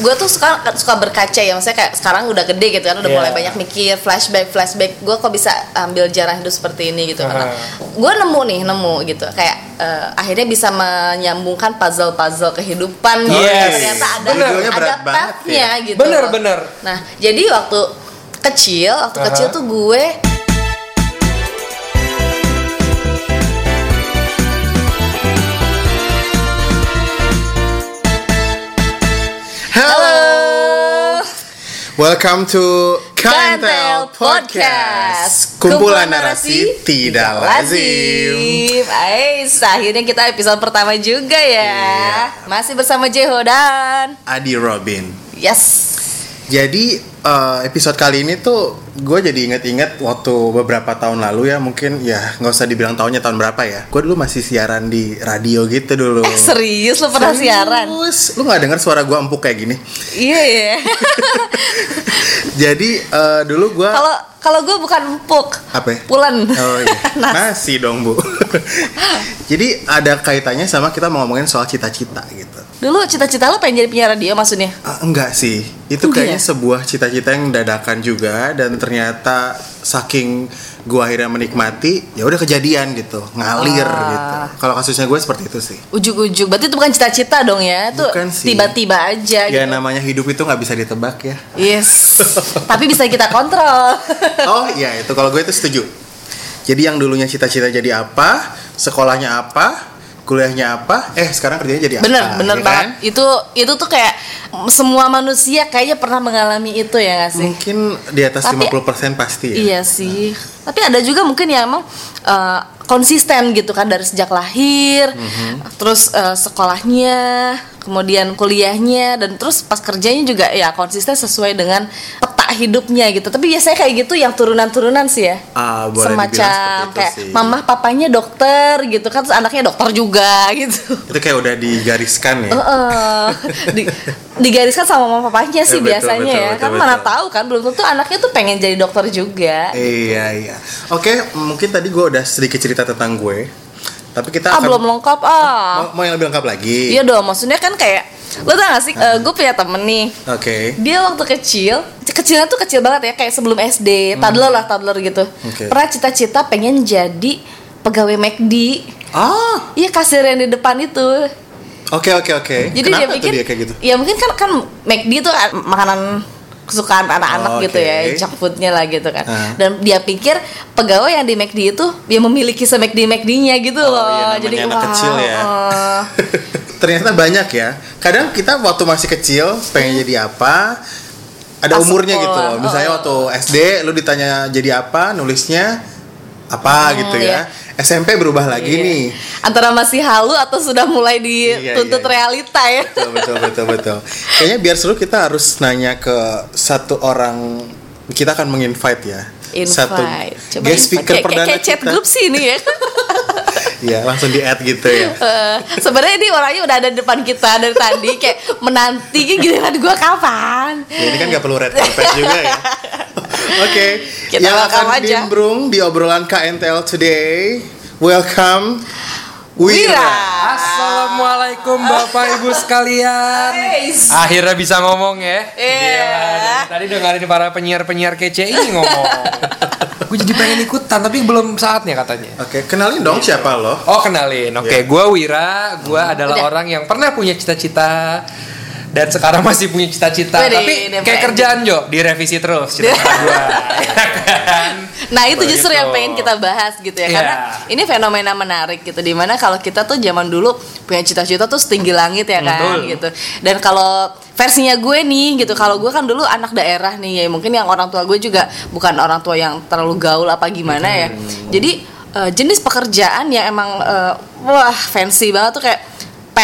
gue tuh suka suka berkaca ya maksudnya kayak sekarang udah gede gitu kan udah Iya. mulai banyak mikir flashback flashback gue kok bisa ambil jarah hidup seperti ini gitu karena Aha. gue nemu nih nemu gitu kayak eh, akhirnya bisa menyambungkan puzzle puzzle kehidupan gitu Yes. ternyata ada Judulnya ada berat banget pathnya ya. gitu Bener, bener. nah jadi waktu kecil waktu Aha. kecil tuh gue Hello. Welcome to Kantel Kantel Podcast. Kumpulan narasi tidak lazim. Ais, akhirnya kita episode pertama juga ya. Iya. Masih bersama Jeho dan Adi Robin. Yes. Jadi eh, episode kali ini tuh gue jadi inget-inget waktu beberapa tahun lalu ya mungkin ya nggak usah dibilang tahunnya tahun berapa ya. Gue dulu masih siaran di radio gitu dulu. Eh serius lo pernah siaran? Serius? Lu nggak dengar suara gue empuk kayak gini? Iya ya. Jadi eh, dulu gue Kalau kalau gue bukan empuk. apa? ya? Pulen. Oh iya. Nas. Nasi dong bu. Jadi ada kaitannya sama kita mau ngomongin soal cita-cita gitu. Dulu cita-cita lo pengen jadi penyiar radio maksudnya? Ah, enggak sih, itu Enggak kayaknya ya? sebuah cita-cita yang dadakan juga dan ternyata saking gua akhirnya menikmati, ya udah kejadian gitu, ngalir Ah. gitu. Kalau kasusnya gue seperti itu sih. Ujuk-ujuk. Berarti itu bukan cita-cita dong ya? Itu tiba-tiba aja Ya gitu. namanya hidup itu nggak bisa ditebak ya. Yes. Tapi bisa kita kontrol. Oh iya itu kalau gue itu setuju. Jadi yang dulunya cita-cita jadi apa, sekolahnya apa, kuliahnya apa, eh sekarang kerjanya jadi apa? bener bener ya banget kan? itu itu tuh kayak semua manusia kayaknya pernah mengalami itu ya gak sih Mungkin di atas Tapi- 50% pasti ya. iya sih tapi ada juga mungkin yang emang uh, konsisten gitu kan dari sejak lahir Mhm. terus uh, sekolahnya kemudian kuliahnya dan terus pas kerjanya juga ya konsisten sesuai dengan peta hidupnya gitu tapi biasanya kayak gitu yang turunan-turunan sih ya Ah, boleh semacam kayak sih. mama papanya dokter gitu kan terus anaknya dokter juga gitu Itu kayak udah digariskan ya. Heeh. di, digariskan sama mama papanya sih Ya, betul, biasanya betul, ya betul, kan betul. mana tahu kan belum tentu anaknya tuh pengen jadi dokter juga Iya iya. Oke, mungkin tadi gue udah sedikit cerita tentang gue, tapi kita ah akan belum lengkap ah mau, mau yang lebih lengkap lagi. iya dong maksudnya kan kayak lo tau gak sih gue punya temen nih Oke. dia waktu kecil kecilnya tuh kecil banget ya kayak sebelum SD toddler lah toddler gitu Hmm. Oke. pernah cita-cita pengen jadi pegawai McD Ah, iya kasir yang di depan itu oke oke oke. Jadi Kenapa dia pikir dia kayak gitu? Ya mungkin kan kan McD itu kan makanan kesukaan anak-anak Oh, gitu ya, junk foodnya lah gitu kan. Ah. Dan dia pikir pegawai yang di McD itu dia memiliki se McD McD-nya gitu Oh, loh. iya, Jadi anak wow, kecil ya. eh, Ternyata banyak ya. Kadang kita waktu masih kecil pengen jadi apa? Ada Pas umurnya gitu sekolah. loh. Misalnya Oh. waktu SD lu ditanya jadi apa, nulisnya apa gitu ya. SMP berubah lagi iya. nih. Antara masih halu atau sudah mulai Iya, dituntut iya. realita ya. betul betul betul betul kayaknya biar seru kita harus nanya ke satu orang kita akan menginvite ya satu Invite. guest invite. speaker kayak, perdana kayak chat kita grup sih ini ya. ya langsung di add gitu ya Eh, Sebenarnya ini orangnya udah ada di depan kita dari tadi kayak menanti giliran gue kapan. ya ini kan nggak perlu red carpet juga ya oke Kita yang akan aja. di obrolan KNTL today welcome Wira. Assalamualaikum Bapak Ibu sekalian. Akhirnya bisa ngomong ya. Iya. Gila, dari tadi dengerin para penyiar-penyiar kece ini ngomong. Gue jadi pengen ikutan tapi belum saatnya katanya. oke kenalin dong siapa lo Oh kenalin, oke, Iya. gue Wira, gue adalah Udah. orang yang pernah punya cita-cita dan sekarang masih punya cita-cita, tapi udah kayak kerjaan Jo, direvisi terus cita-cita gue, kan? Nah itu Begitu. justru yang pengen kita bahas gitu ya Iya. Karena ini fenomena menarik gitu Di mana kalau kita tuh zaman dulu punya cita-cita tuh setinggi langit ya kan Betul. gitu Dan kalau versinya gue nih gitu Kalau gue kan dulu anak daerah nih ya Mungkin yang orang tua gue juga bukan orang tua yang terlalu gaul apa gimana ya Jadi eh, jenis pekerjaan yang emang eh, Wah fancy banget tuh kayak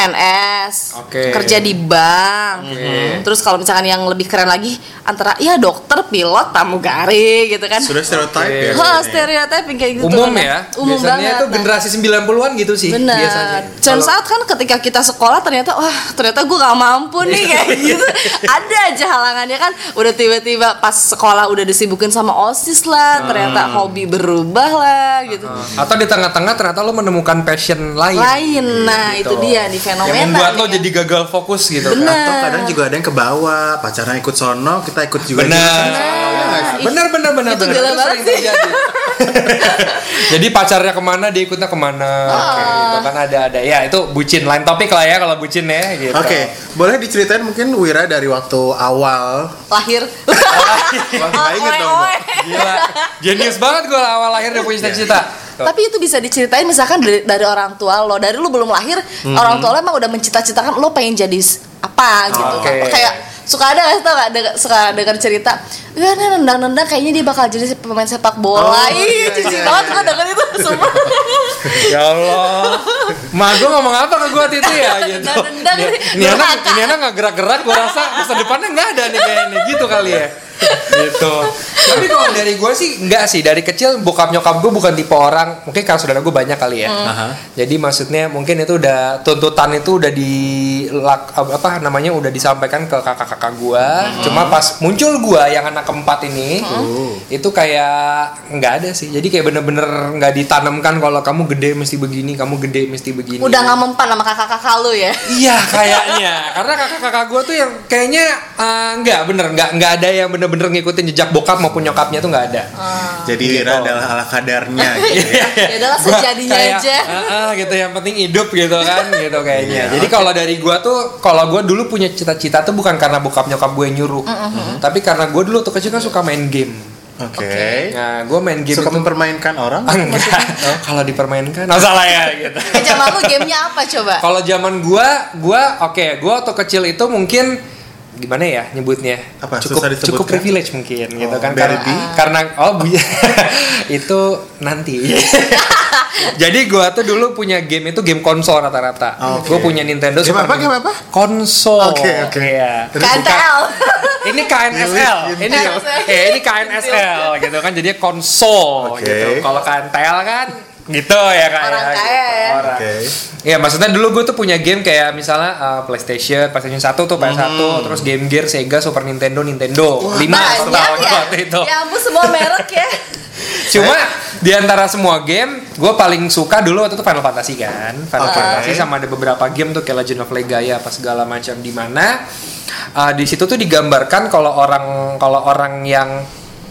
PNS, Oke. kerja di bank, Oke. terus kalau misalkan yang lebih keren lagi antara ya dokter, pilot, pramugari gitu kan. Sudah stereotype Oke. ya. Oh, stereotyping kayak gitu. umum Nah, ya Umum biasanya banget. itu Nah, generasi 90-an gitu sih Bener. biasanya Dan Kalau- saat kan ketika kita sekolah ternyata wah ternyata gue gak mampu nih kayak gitu. Ada aja halangannya kan. Udah tiba-tiba pas sekolah udah disibukin sama osis lah. Ternyata hobi berubah lah gitu. atau di tengah-tengah ternyata lo menemukan passion lain Lain, nah Gitu. itu dia di fenomena. yang membuat lo kan. jadi gagal fokus gitu Bener. kan Atau kadang juga ada yang ke bawah, pacarnya ikut sono, kita ikut juga. benar ya nggak sih? benar benar benar Itu benar. gila Itu banget sering sih. terjadi. jadi pacarnya ke mana dia ikutnya ke mana gitu kan ada ada ya itu bucin lain topik lah ya kalau bucin ya gitu Oke, boleh diceritain mungkin Wira dari waktu awal. lahir. Wah, nggak inget dong. Oe, gila jenius banget gue awal lahir udah punya cita-cita Tapi itu bisa diceritain misalkan dari, dari orang tua lo, dari lu belum lahir, Hmm. orang tua lo emang udah mencita-citakan lo pengen jadi apa gitu. Oke. Kayak suka ada nggak tau gak Dengar- suka dengar cerita, ya nih nendang-nendang kayaknya dia bakal jadi pemain sepak bola. Oh, Ih, iya, jijik iya, banget iya. gue denger itu semua. ya Allah. Ma gue ngomong apa ke gue itu ya gitu. Nendang-nendang Ini- anak, ini anak gak gerak-gerak gue rasa masa depannya nggak ada nih kayaknya gitu kali ya. Gitu. Tapi kalau dari gue sih enggak sih. Dari kecil bokap nyokap gue bukan tipe orang mungkin karena saudara gue banyak kali ya. Aha. jadi maksudnya mungkin itu udah tuntutan itu udah di apa namanya udah disampaikan ke kakak-kakak gue cuma pas muncul gue yang anak keempat ini itu kayak nggak ada sih jadi kayak bener-bener nggak ditanamkan kalau kamu gede mesti begini kamu gede mesti begini Udah nggak mempan sama kakak-kakak lu ya. Iya kayaknya karena kakak-kakak gue tuh yang kayaknya eh, nggak bener nggak nggak ada yang bener-bener ngikutin jejak bokap maupun nyokapnya tuh nggak ada. Jadi Gitu. Adalah ala kadarnya gitu ya. Ya udahlah Gua sejadinya kayak, aja. "Ah, ah," gitu yang penting hidup gitu kan gitu kayaknya. Iya, Jadi kalau dari gue tuh kalau gue dulu punya cita-cita tuh bukan karena bokap nyokap gue nyuruh, tapi karena gue dulu tuh kecil kan suka main game. Oke. Nah gue main game Suka itu mempermainkan orang? enggak kalau dipermainkan nggak salah ya gitu. Eh, zaman lu gamenya apa coba? Kalau zaman gua, gua oke, gua waktu kecil itu mungkin gimana ya nyebutnya? Apa, Cukup cukup privilege mungkin gitu Oh, kan karena karena oh bu- itu nanti. Jadi gua tuh dulu punya game itu game konsol rata-rata. Oke. Gua punya Nintendo Game Super apa, game apa? Konsol. Oke, oke. Iya. KNTL. Ini KNSL. Ini eh ini KNSL gitu kan jadi konsol Oke. gitu. Kalau KNTL kan gitu ya kayak Orang kaya ya. Orang. Oke. Iya maksudnya dulu gue tuh punya game kayak misalnya uh, PlayStation, PlayStation 1 tuh PS1, terus Game Gear, Sega, Super Nintendo, Nintendo, 5 Banyak setahun ya. waktu itu. Ya ampun semua merek ya. Cuma di antara semua game, gue paling suka dulu waktu itu Final Fantasy kan. Final Oke. Fantasy sama ada beberapa game tuh kayak Legend of Legaia apa segala macam di mana uh, di situ tuh digambarkan kalau orang kalau orang yang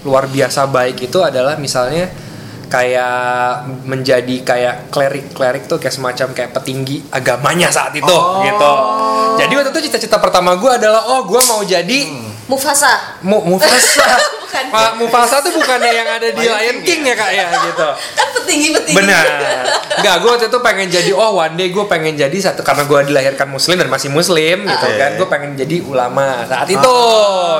luar biasa baik itu adalah misalnya kayak menjadi kayak klerik klerik tuh kayak semacam kayak petinggi agamanya saat itu Oh. gitu. Jadi waktu itu cita-cita pertama gue adalah oh gue mau jadi Mufasa. Mu Mufasa. Bukan. Pak Mufasa tuh bukannya yang ada di Lion King ya kak ya gitu. Kan petinggi-petinggi. Benar. Enggak, gue waktu itu pengen jadi oh one day gue pengen jadi satu karena gue dilahirkan muslim dan masih muslim gitu Oke. kan. Gue pengen jadi ulama saat itu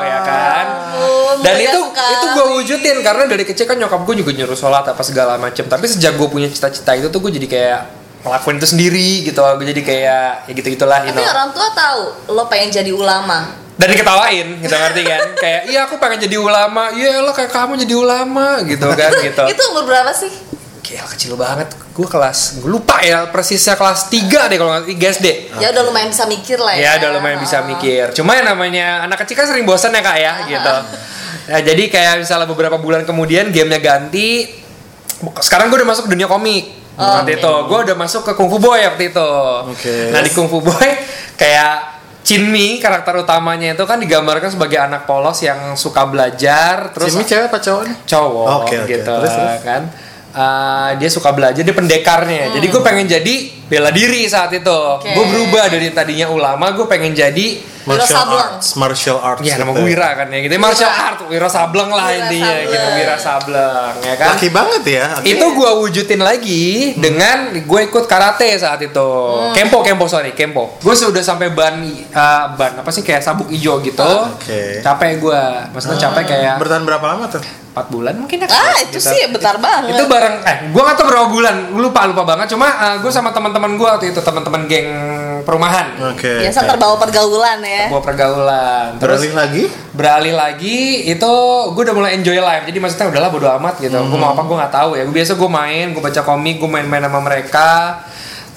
ya kan. Oh, Dan itu sekali. itu gue wujudin karena dari kecil kan nyokap gue juga nyuruh sholat apa segala macem. Tapi sejak gue punya cita-cita itu tuh gue jadi kayak ngelakuin itu sendiri gitu. Gue jadi kayak ya gitu gitulah. You Tapi know. orang tua tahu lo pengen jadi ulama. dan diketawain gitu ngerti kan kayak iya aku pengen jadi ulama iya lo kayak kamu jadi ulama gitu kan gitu Itu umur berapa sih? Gila kecil banget gue kelas gue lupa ya persisnya kelas 3 deh kalau nggak 3 SD Ya udah lumayan bisa mikir lah ya. ya udah lumayan bisa mikir cuma yang namanya anak kecil kan sering bosan ya kak ya gitu nah, jadi kayak misalnya beberapa bulan kemudian gamenya ganti sekarang gue udah masuk dunia komik waktu itu gue udah masuk ke Kung Fu Boy waktu itu Oke. nah di Kung Fu Boy kayak Chinmi karakter utamanya itu kan digambarkan sebagai anak polos yang suka belajar terus Simi cewek apa cowok nih? cowok Oke, oke. gitu Terus, terus? kan Uh, dia suka belajar dia pendekarnya jadi gue pengen jadi bela diri saat itu Oke. gue berubah dari tadinya ulama gue pengen jadi Martial arts, martial arts. ya nama gitu. gue Wira kan ya gitu martial art Wira Sableng lah Wira intinya Sableng. gitu Wira Sableng ya kan Laki banget ya. itu gue wujudin lagi dengan gue ikut karate saat itu kempo kempo sorry kempo gue sudah sampai ban uh, ban apa sih kayak sabuk hijau gitu Oke. capek gue maksudnya capek kayak Bertahan berapa lama tuh? 4 bulan mungkin ya Ah, itu gitu. sih bentar banget. itu bareng eh gue gak tau berapa bulan lupa lupa banget cuma gue sama teman-teman gue waktu itu teman-teman geng perumahan. Oke. Biasa terbawa pergaulan ya. Gua pergaulan. Terus Beralih lagi? beralih lagi itu gue udah mulai enjoy life jadi maksudnya udahlah bodo amat gitu gue mau apa gue nggak tahu ya gue biasa gue main gue baca komik gue main-main sama mereka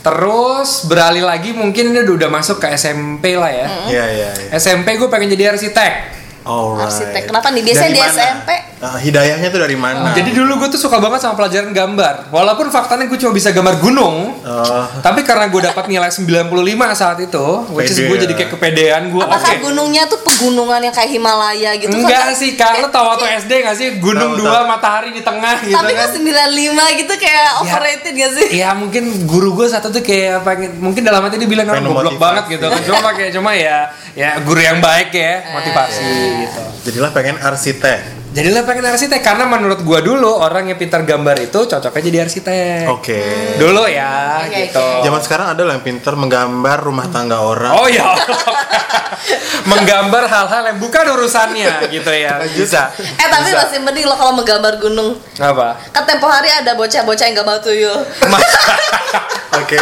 terus beralih lagi mungkin ini udah, udah masuk ke SMP lah ya Iya, iya, iya. SMP gue pengen jadi arsitek Alright. Arsitek. Kenapa nih? Biasanya Dari di mana? SMP. Ah, hidayahnya tuh dari mana? jadi dulu gue tuh suka banget sama pelajaran gambar walaupun faktanya gue cuma bisa gambar gunung Oh, tapi karena gue dapat nilai 95 saat itu which is gue ya. jadi kayak kepedean gue oke Apakah gunungnya tuh pegunungan yang kayak Himalaya gitu? Enggak Kan- sih, Kak. Lo tau waktu SD gak sih? Gunung Tahu, dua, tahu. matahari di tengah gitu Tapi kan. kok 95 gitu kayak overrated gak sih? Iya mungkin guru gue satu tuh kayak pengen mungkin dalam hati dia bilang orang goblok banget gitu kan cuma pakai cuma ya ya guru yang baik ya motivasi gitu jadilah pengen arsitek. Jadilah pengen arsitek karena menurut gue dulu orang yang pintar gambar itu cocoknya jadi arsitek Oke. dulu ya Oke, gitu oke. Zaman sekarang ada loh yang pinter menggambar rumah tangga orang. Oh ya, menggambar hal-hal yang bukan urusannya gitu ya bisa. Eh tapi Bisa. masih mending lo kalau menggambar gunung. apa? Kan tempo hari ada bocah-bocah yang gambar tuyul. Oke.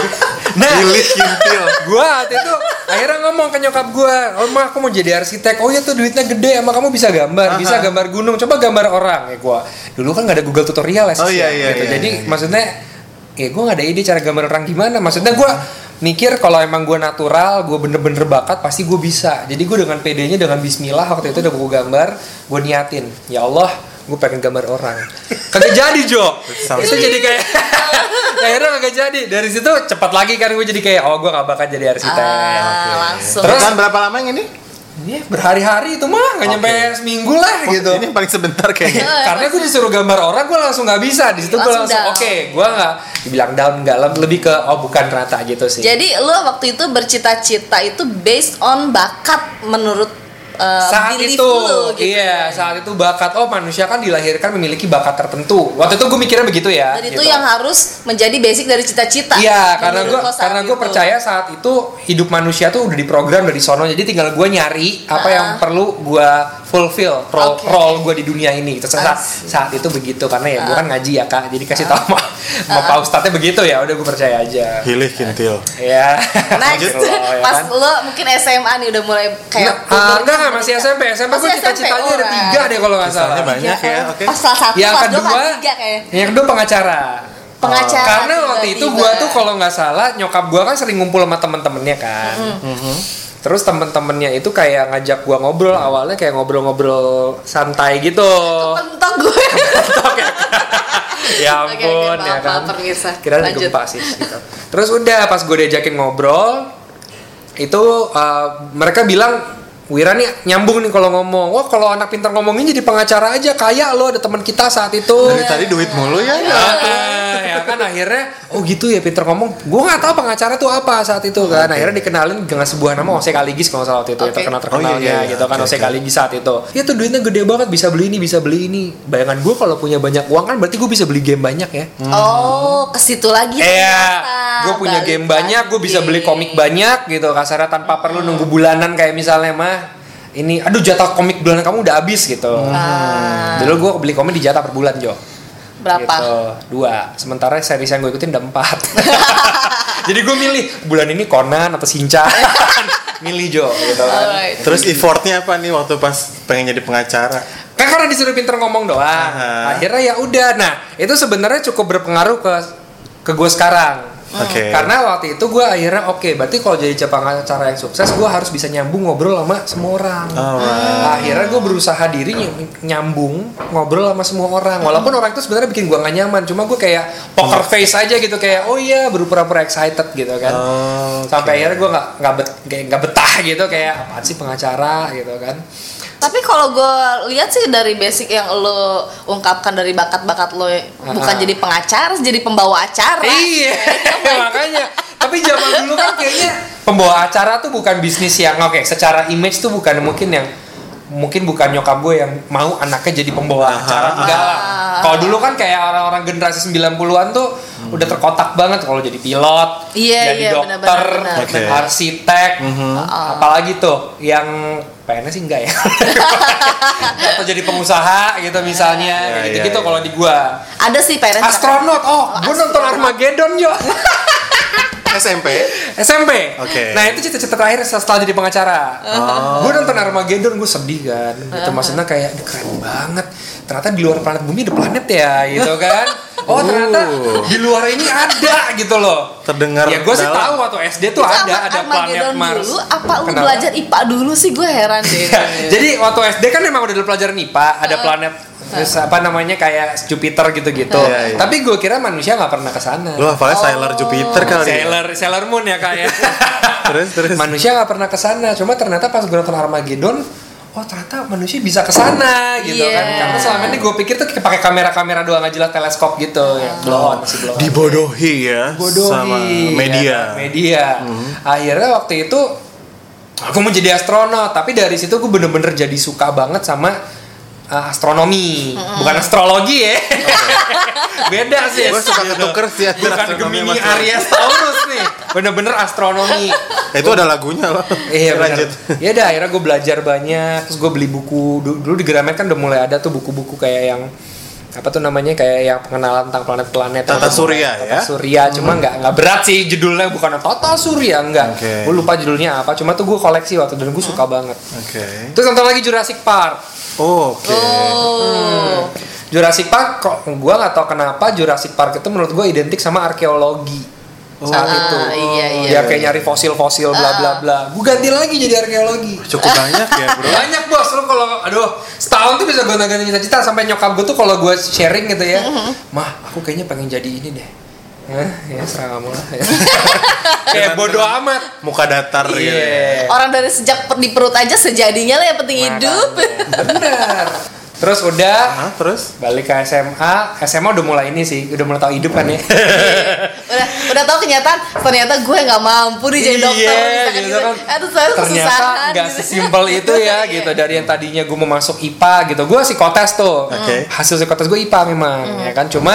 Nah. Pilih kintil. gua waktu itu akhirnya ngomong ke nyokap gua oh mah aku mau jadi arsitek oh ya tuh duitnya gede emang kamu bisa gambar bisa gambar gunung coba gambar orang. Ya gua dulu kan nggak ada Google tutorial ya Oh, iya, ya, iya, gitu. iya, jadi iya. maksudnya ya gua nggak ada ide cara gambar orang gimana. Maksudnya gua mikir kalau emang gua natural gua bener-bener bakat pasti gua bisa. Jadi gua dengan PD-nya dengan Bismillah waktu itu udah gua gambar gua niatin ya Allah gue pengen gambar orang. Kagak jadi Jo. Itu jadi kayak akhirnya kagak jadi. Dari situ cepat lagi kan gue jadi kayak oh gue gak bakal jadi arsitek. Ah, langsung. Terus- Bertahan berapa lama yang ini? Ini berhari-hari itu mah nggak nyampe Oke. seminggu lah Oh, gitu. Ini yang paling sebentar kayaknya. Eh, Karena gue disuruh gambar orang, gue langsung nggak bisa. Di situ gue Langsung oke, gue nggak dibilang down nggak lebih ke oh bukan rata gitu sih. Jadi lo waktu itu bercita-cita itu based on bakat menurut uh, saat itu, gitu. iya saat itu bakat oh manusia kan dilahirkan memiliki bakat tertentu. Waktu itu gue mikirnya begitu ya. Dan itu gitu. yang harus menjadi basic dari cita-cita. Iya, karena gue karena gue itu. percaya saat itu hidup manusia tuh udah diprogram dari sono. Jadi tinggal gue nyari apa Ah. yang perlu gue fulfill role Oke. role gue di dunia ini. Terus saat, saat itu begitu karena ya gue Ah. kan ngaji ya kak. Jadi kasih tau sama, sama Pak Ustadznya begitu ya. Udah gue percaya aja. Pilih kintil. Ya. Next, Gitu loh, ya pas kan? lo mungkin SMA nih udah mulai kayak Nah, ah, enggak enggak masih SMP. SMP gue cita-citanya ada alright. tiga deh kalau nggak Misalnya salah. banyak ya, oke. Pas kelas satu, Yang kedua, kayak. yang kedua pengacara. Pengacara Karena waktu itu gua tuh kalau nggak salah nyokap gua kan sering ngumpul sama temen-temennya kan. Terus temen-temennya itu kayak ngajak gua ngobrol awalnya kayak ngobrol-ngobrol santai gitu. Pentok gue. ya Oke, oke, ampun maaf, ya kan. pemirsa. Kira Lanjut. gempa sih. Gitu. Terus udah pas gue diajakin ngobrol itu uh, mereka bilang Wira nih nyambung nih kalau ngomong. Wah kalau anak pintar ngomongin jadi pengacara aja kayak lo ada teman kita saat itu. Dari tadi duit mulu ya. Ah, ya kan akhirnya oh gitu ya pinter ngomong gue nggak tahu pengacara tuh apa saat itu kan akhirnya dikenalin dengan sebuah nama Ose Kaligis kalau salah waktu itu ya Oke. terkenal terkenalnya Oh, iya, iya, iya. gitu kan Oke, Ose. Kaligis saat itu ya tuh duitnya gede banget bisa beli ini bisa beli ini bayangan gue kalau punya banyak uang kan berarti gue bisa beli game banyak ya Oh, ke situ lagi. Iya, gue punya Balik game banyak, gue bisa beli komik banyak gitu kasarnya tanpa perlu nunggu bulanan kayak misalnya mah ini, aduh jatah komik bulanan kamu udah habis gitu. Ah, Dulu gue beli komik di jatah per bulan Jo. berapa? Gitu, dua. Sementara series yang gue ikutin udah empat. Jadi gue milih bulan ini Conan atau Shinchan. milih Jo gitu kan. Alright. Terus effortnya apa nih waktu pas pengen jadi pengacara? Kan karena disuruh pinter ngomong doang. Aha. Akhirnya ya udah. Nah, itu sebenarnya cukup berpengaruh ke ke gue sekarang. Oke. Karena waktu itu gue akhirnya oke, berarti kalau jadi pengacara yang sukses, gue harus bisa nyambung ngobrol sama semua orang. Alright. Akhirnya gue berusaha diri ny- nyambung ngobrol sama semua orang. Walaupun orang itu sebenarnya bikin gue gak nyaman, cuma gue kayak poker face aja gitu kayak oh iya berpura-pura excited gitu kan. Oh, oke. Sampai akhirnya gue nggak nggak bet, nggak betah gitu kayak apaan sih pengacara gitu kan. Tapi kalau gue lihat sih dari basic yang lo ungkapkan dari bakat-bakat lo bukan jadi pengacara, jadi pembawa acara. Iya, makanya. Tapi zaman dulu kan kayaknya pembawa acara tuh bukan bisnis yang oke, secara image tuh bukan mungkin yang mungkin bukan nyokap gue yang mau anaknya jadi pembawa acara enggak lah. Kalau dulu kan kayak orang-orang generasi 90-an tuh udah terkotak banget kalau jadi pilot, Iya, jadi iya, dokter, benar-benar, Oke. arsitek, Ah. apalagi tuh yang PNS sih enggak ya. Atau jadi pengusaha gitu misalnya, Iya, gitu-gitu iya, kalau di gua. Ada sih parents Astronot, oh, gue nonton. Armageddon yo. SMP. SMP. Oke. Nah itu cita-cita terakhir setelah jadi pengacara. Oh. Gue nonton Armageddon gue sedih kan. Itu maksudnya kayak "Ini keren banget. Ternyata di luar planet bumi ada planet ya gitu kan. Oh ternyata Uh. di luar ini ada gitu loh. Terdengar Ya gue sih tahu waktu SD tuh Itu ada apa ada planet Mars. dulu apa lu Kenapa? belajar IPA dulu sih gue heran deh Ya, Jadi waktu SD kan memang udah ada pelajaran IPA, ada planet terus apa namanya kayak Jupiter gitu-gitu. Iya, iya. Tapi gue kira manusia nggak pernah ke sana. Lu hafalnya Sailor Jupiter kali. ya? Sailor Sailor Moon ya kayak. Terus terus. manusia nggak pernah ke sana. Cuma ternyata pas gue nonton Armageddon, oh ternyata manusia bisa ke sana gitu Iya. kan. Karena selama ini gue pikir tuh pakai kamera-kamera doang aja lah teleskop gitu ya. Blow on, masih blow on. Dibodohi ya Bodohi, sama media. ya, media. Akhirnya waktu itu aku mau jadi astronot, tapi dari situ gue bener-bener jadi suka banget sama uh, astronomi, bukan astrologi ya. Beda sih. Gua suka ketuker sih Bukan Gemini Aries Taurus nih, bener-bener astronomi. Eh, Itu ada lagunya loh. Iya lanjut. benar. Ya udah akhirnya gue belajar banyak, terus gue beli buku. Dulu, dulu di Gramet kan udah mulai ada tuh buku-buku kayak yang apa tuh namanya kayak yang pengenalan tentang planet-planet Tata Surya, Tata ya? Surya. Cuma nggak nggak berat sih judulnya bukan Tata Surya enggak Oke. gue lupa judulnya apa cuma tuh gue koleksi waktu dan gue suka banget. Oke. terus nonton lagi Jurassic Park. Oke. oh. Jurassic Park kok gue nggak tahu kenapa Jurassic Park itu menurut gue identik sama arkeologi saat Ah, itu. iya, iya. dia kayak nyari fosil-fosil bla bla bla. Gue ganti lagi jadi arkeologi. Cukup banyak ya, Bro. banyak bos. Lu kalau aduh setahun tuh bisa gue ganti cita-cita sampai nyokap gue tuh kalau gue sharing gitu ya. Mah aku kayaknya pengen jadi ini deh. Hah, ya serah kamu lah kayak bodoh amat. Muka datar gitu. ya. iya. Orang dari sejak di perut aja sejadinya lah yang penting hidup. bener terus udah Hah, terus? balik ke SMA SMA udah mulai ini sih udah mulai tahu hidup kan ya udah udah tahu kenyataan ternyata gue nggak mampu nih jadi dokter Iya, gitu gitu. kan. Aduh, saya ternyata nggak gitu. sesimpel itu ya Iya. gitu dari yang tadinya gue mau masuk IPA gitu gue psikotes tuh Oke. hasil psikotes gue IPA memang Hmm. ya kan cuma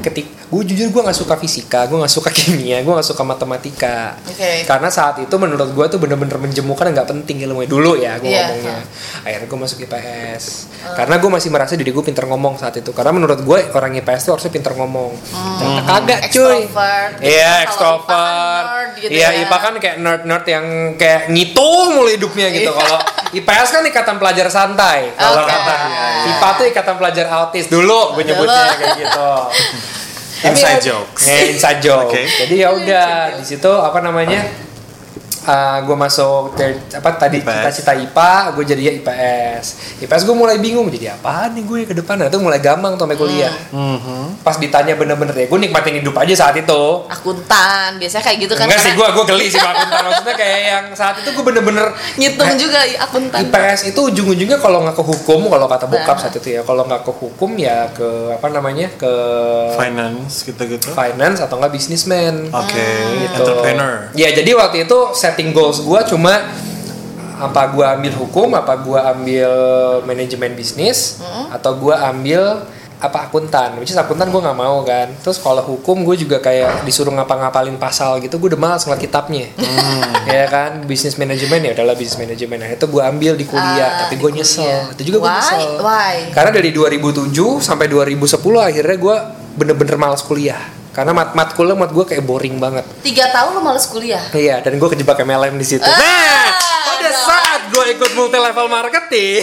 ketik gue jujur gue nggak suka fisika gue nggak suka kimia gue nggak suka matematika Oke. karena saat itu menurut gue tuh bener-bener menjemukan nggak penting ilmunya dulu ya gue Iya. ngomongnya akhirnya gue masuk IPS karena gue masih merasa diri gue pinter ngomong saat itu karena menurut gue orang IPS tuh harusnya pinter ngomong ternyata kagak cuy Hmm. Extrovert. iya extrovert IPA kan nerd gitu iya ya. IPA kan kayak nerd-nerd yang kayak ngitung mulu hidupnya gitu Iya. kalau IPS kan ikatan pelajar santai kalau Oke. kata Iya, IPA tuh ikatan pelajar autis dulu gue nyebutnya Dulu. kayak gitu Inside ya- jokes. Eh, inside joke. Oke. Jadi ya udah di situ apa namanya? Gue masuk te- apa tadi cita-cita IPA, gue jadi ya IPS. IPS gue mulai bingung jadi apaan nih gue ke depan. Nah, itu mulai gampang tuh sampai kuliah. Mhm. Pas ditanya bener-bener ya, gue nikmatin hidup aja saat itu. akuntan biasanya kayak gitu kan Enggak sih, gue gue geli sih akuntan. Maksudnya kayak yang saat itu gue bener-bener ngitung eh, juga akuntan IPS itu ujung-ujungnya kalau nggak ke hukum, kalau kata bokap Nah. saat itu ya, kalau nggak ke hukum ya ke apa namanya ke Finance gitu-gitu. finance atau nggak businessman. Oke, gitu. entrepreneur. Ya jadi waktu itu setting goals gue cuma apa gue ambil hukum, apa gue ambil manajemen bisnis, atau gue ambil apa akuntan, which is akuntan gue nggak mau kan. Terus kalau hukum gue juga kayak disuruh ngapa-ngapalin pasal gitu, gue udah malas ngeliat kitabnya. ya kan, bisnis manajemen ya adalah bisnis manajemen. Nah itu gue ambil di kuliah, Ah, tapi gue kuliah. nyesel. Itu juga gue nyesel. Why? Karena dari 2007 sampai 2010 akhirnya gue bener-bener malas kuliah. Karena mat matkulnya mat gue kayak boring banget. tiga tahun lo males kuliah Iya, dan gue kejebak MLM di situ. Ah, nah, pada saat gue ikut multi level marketing,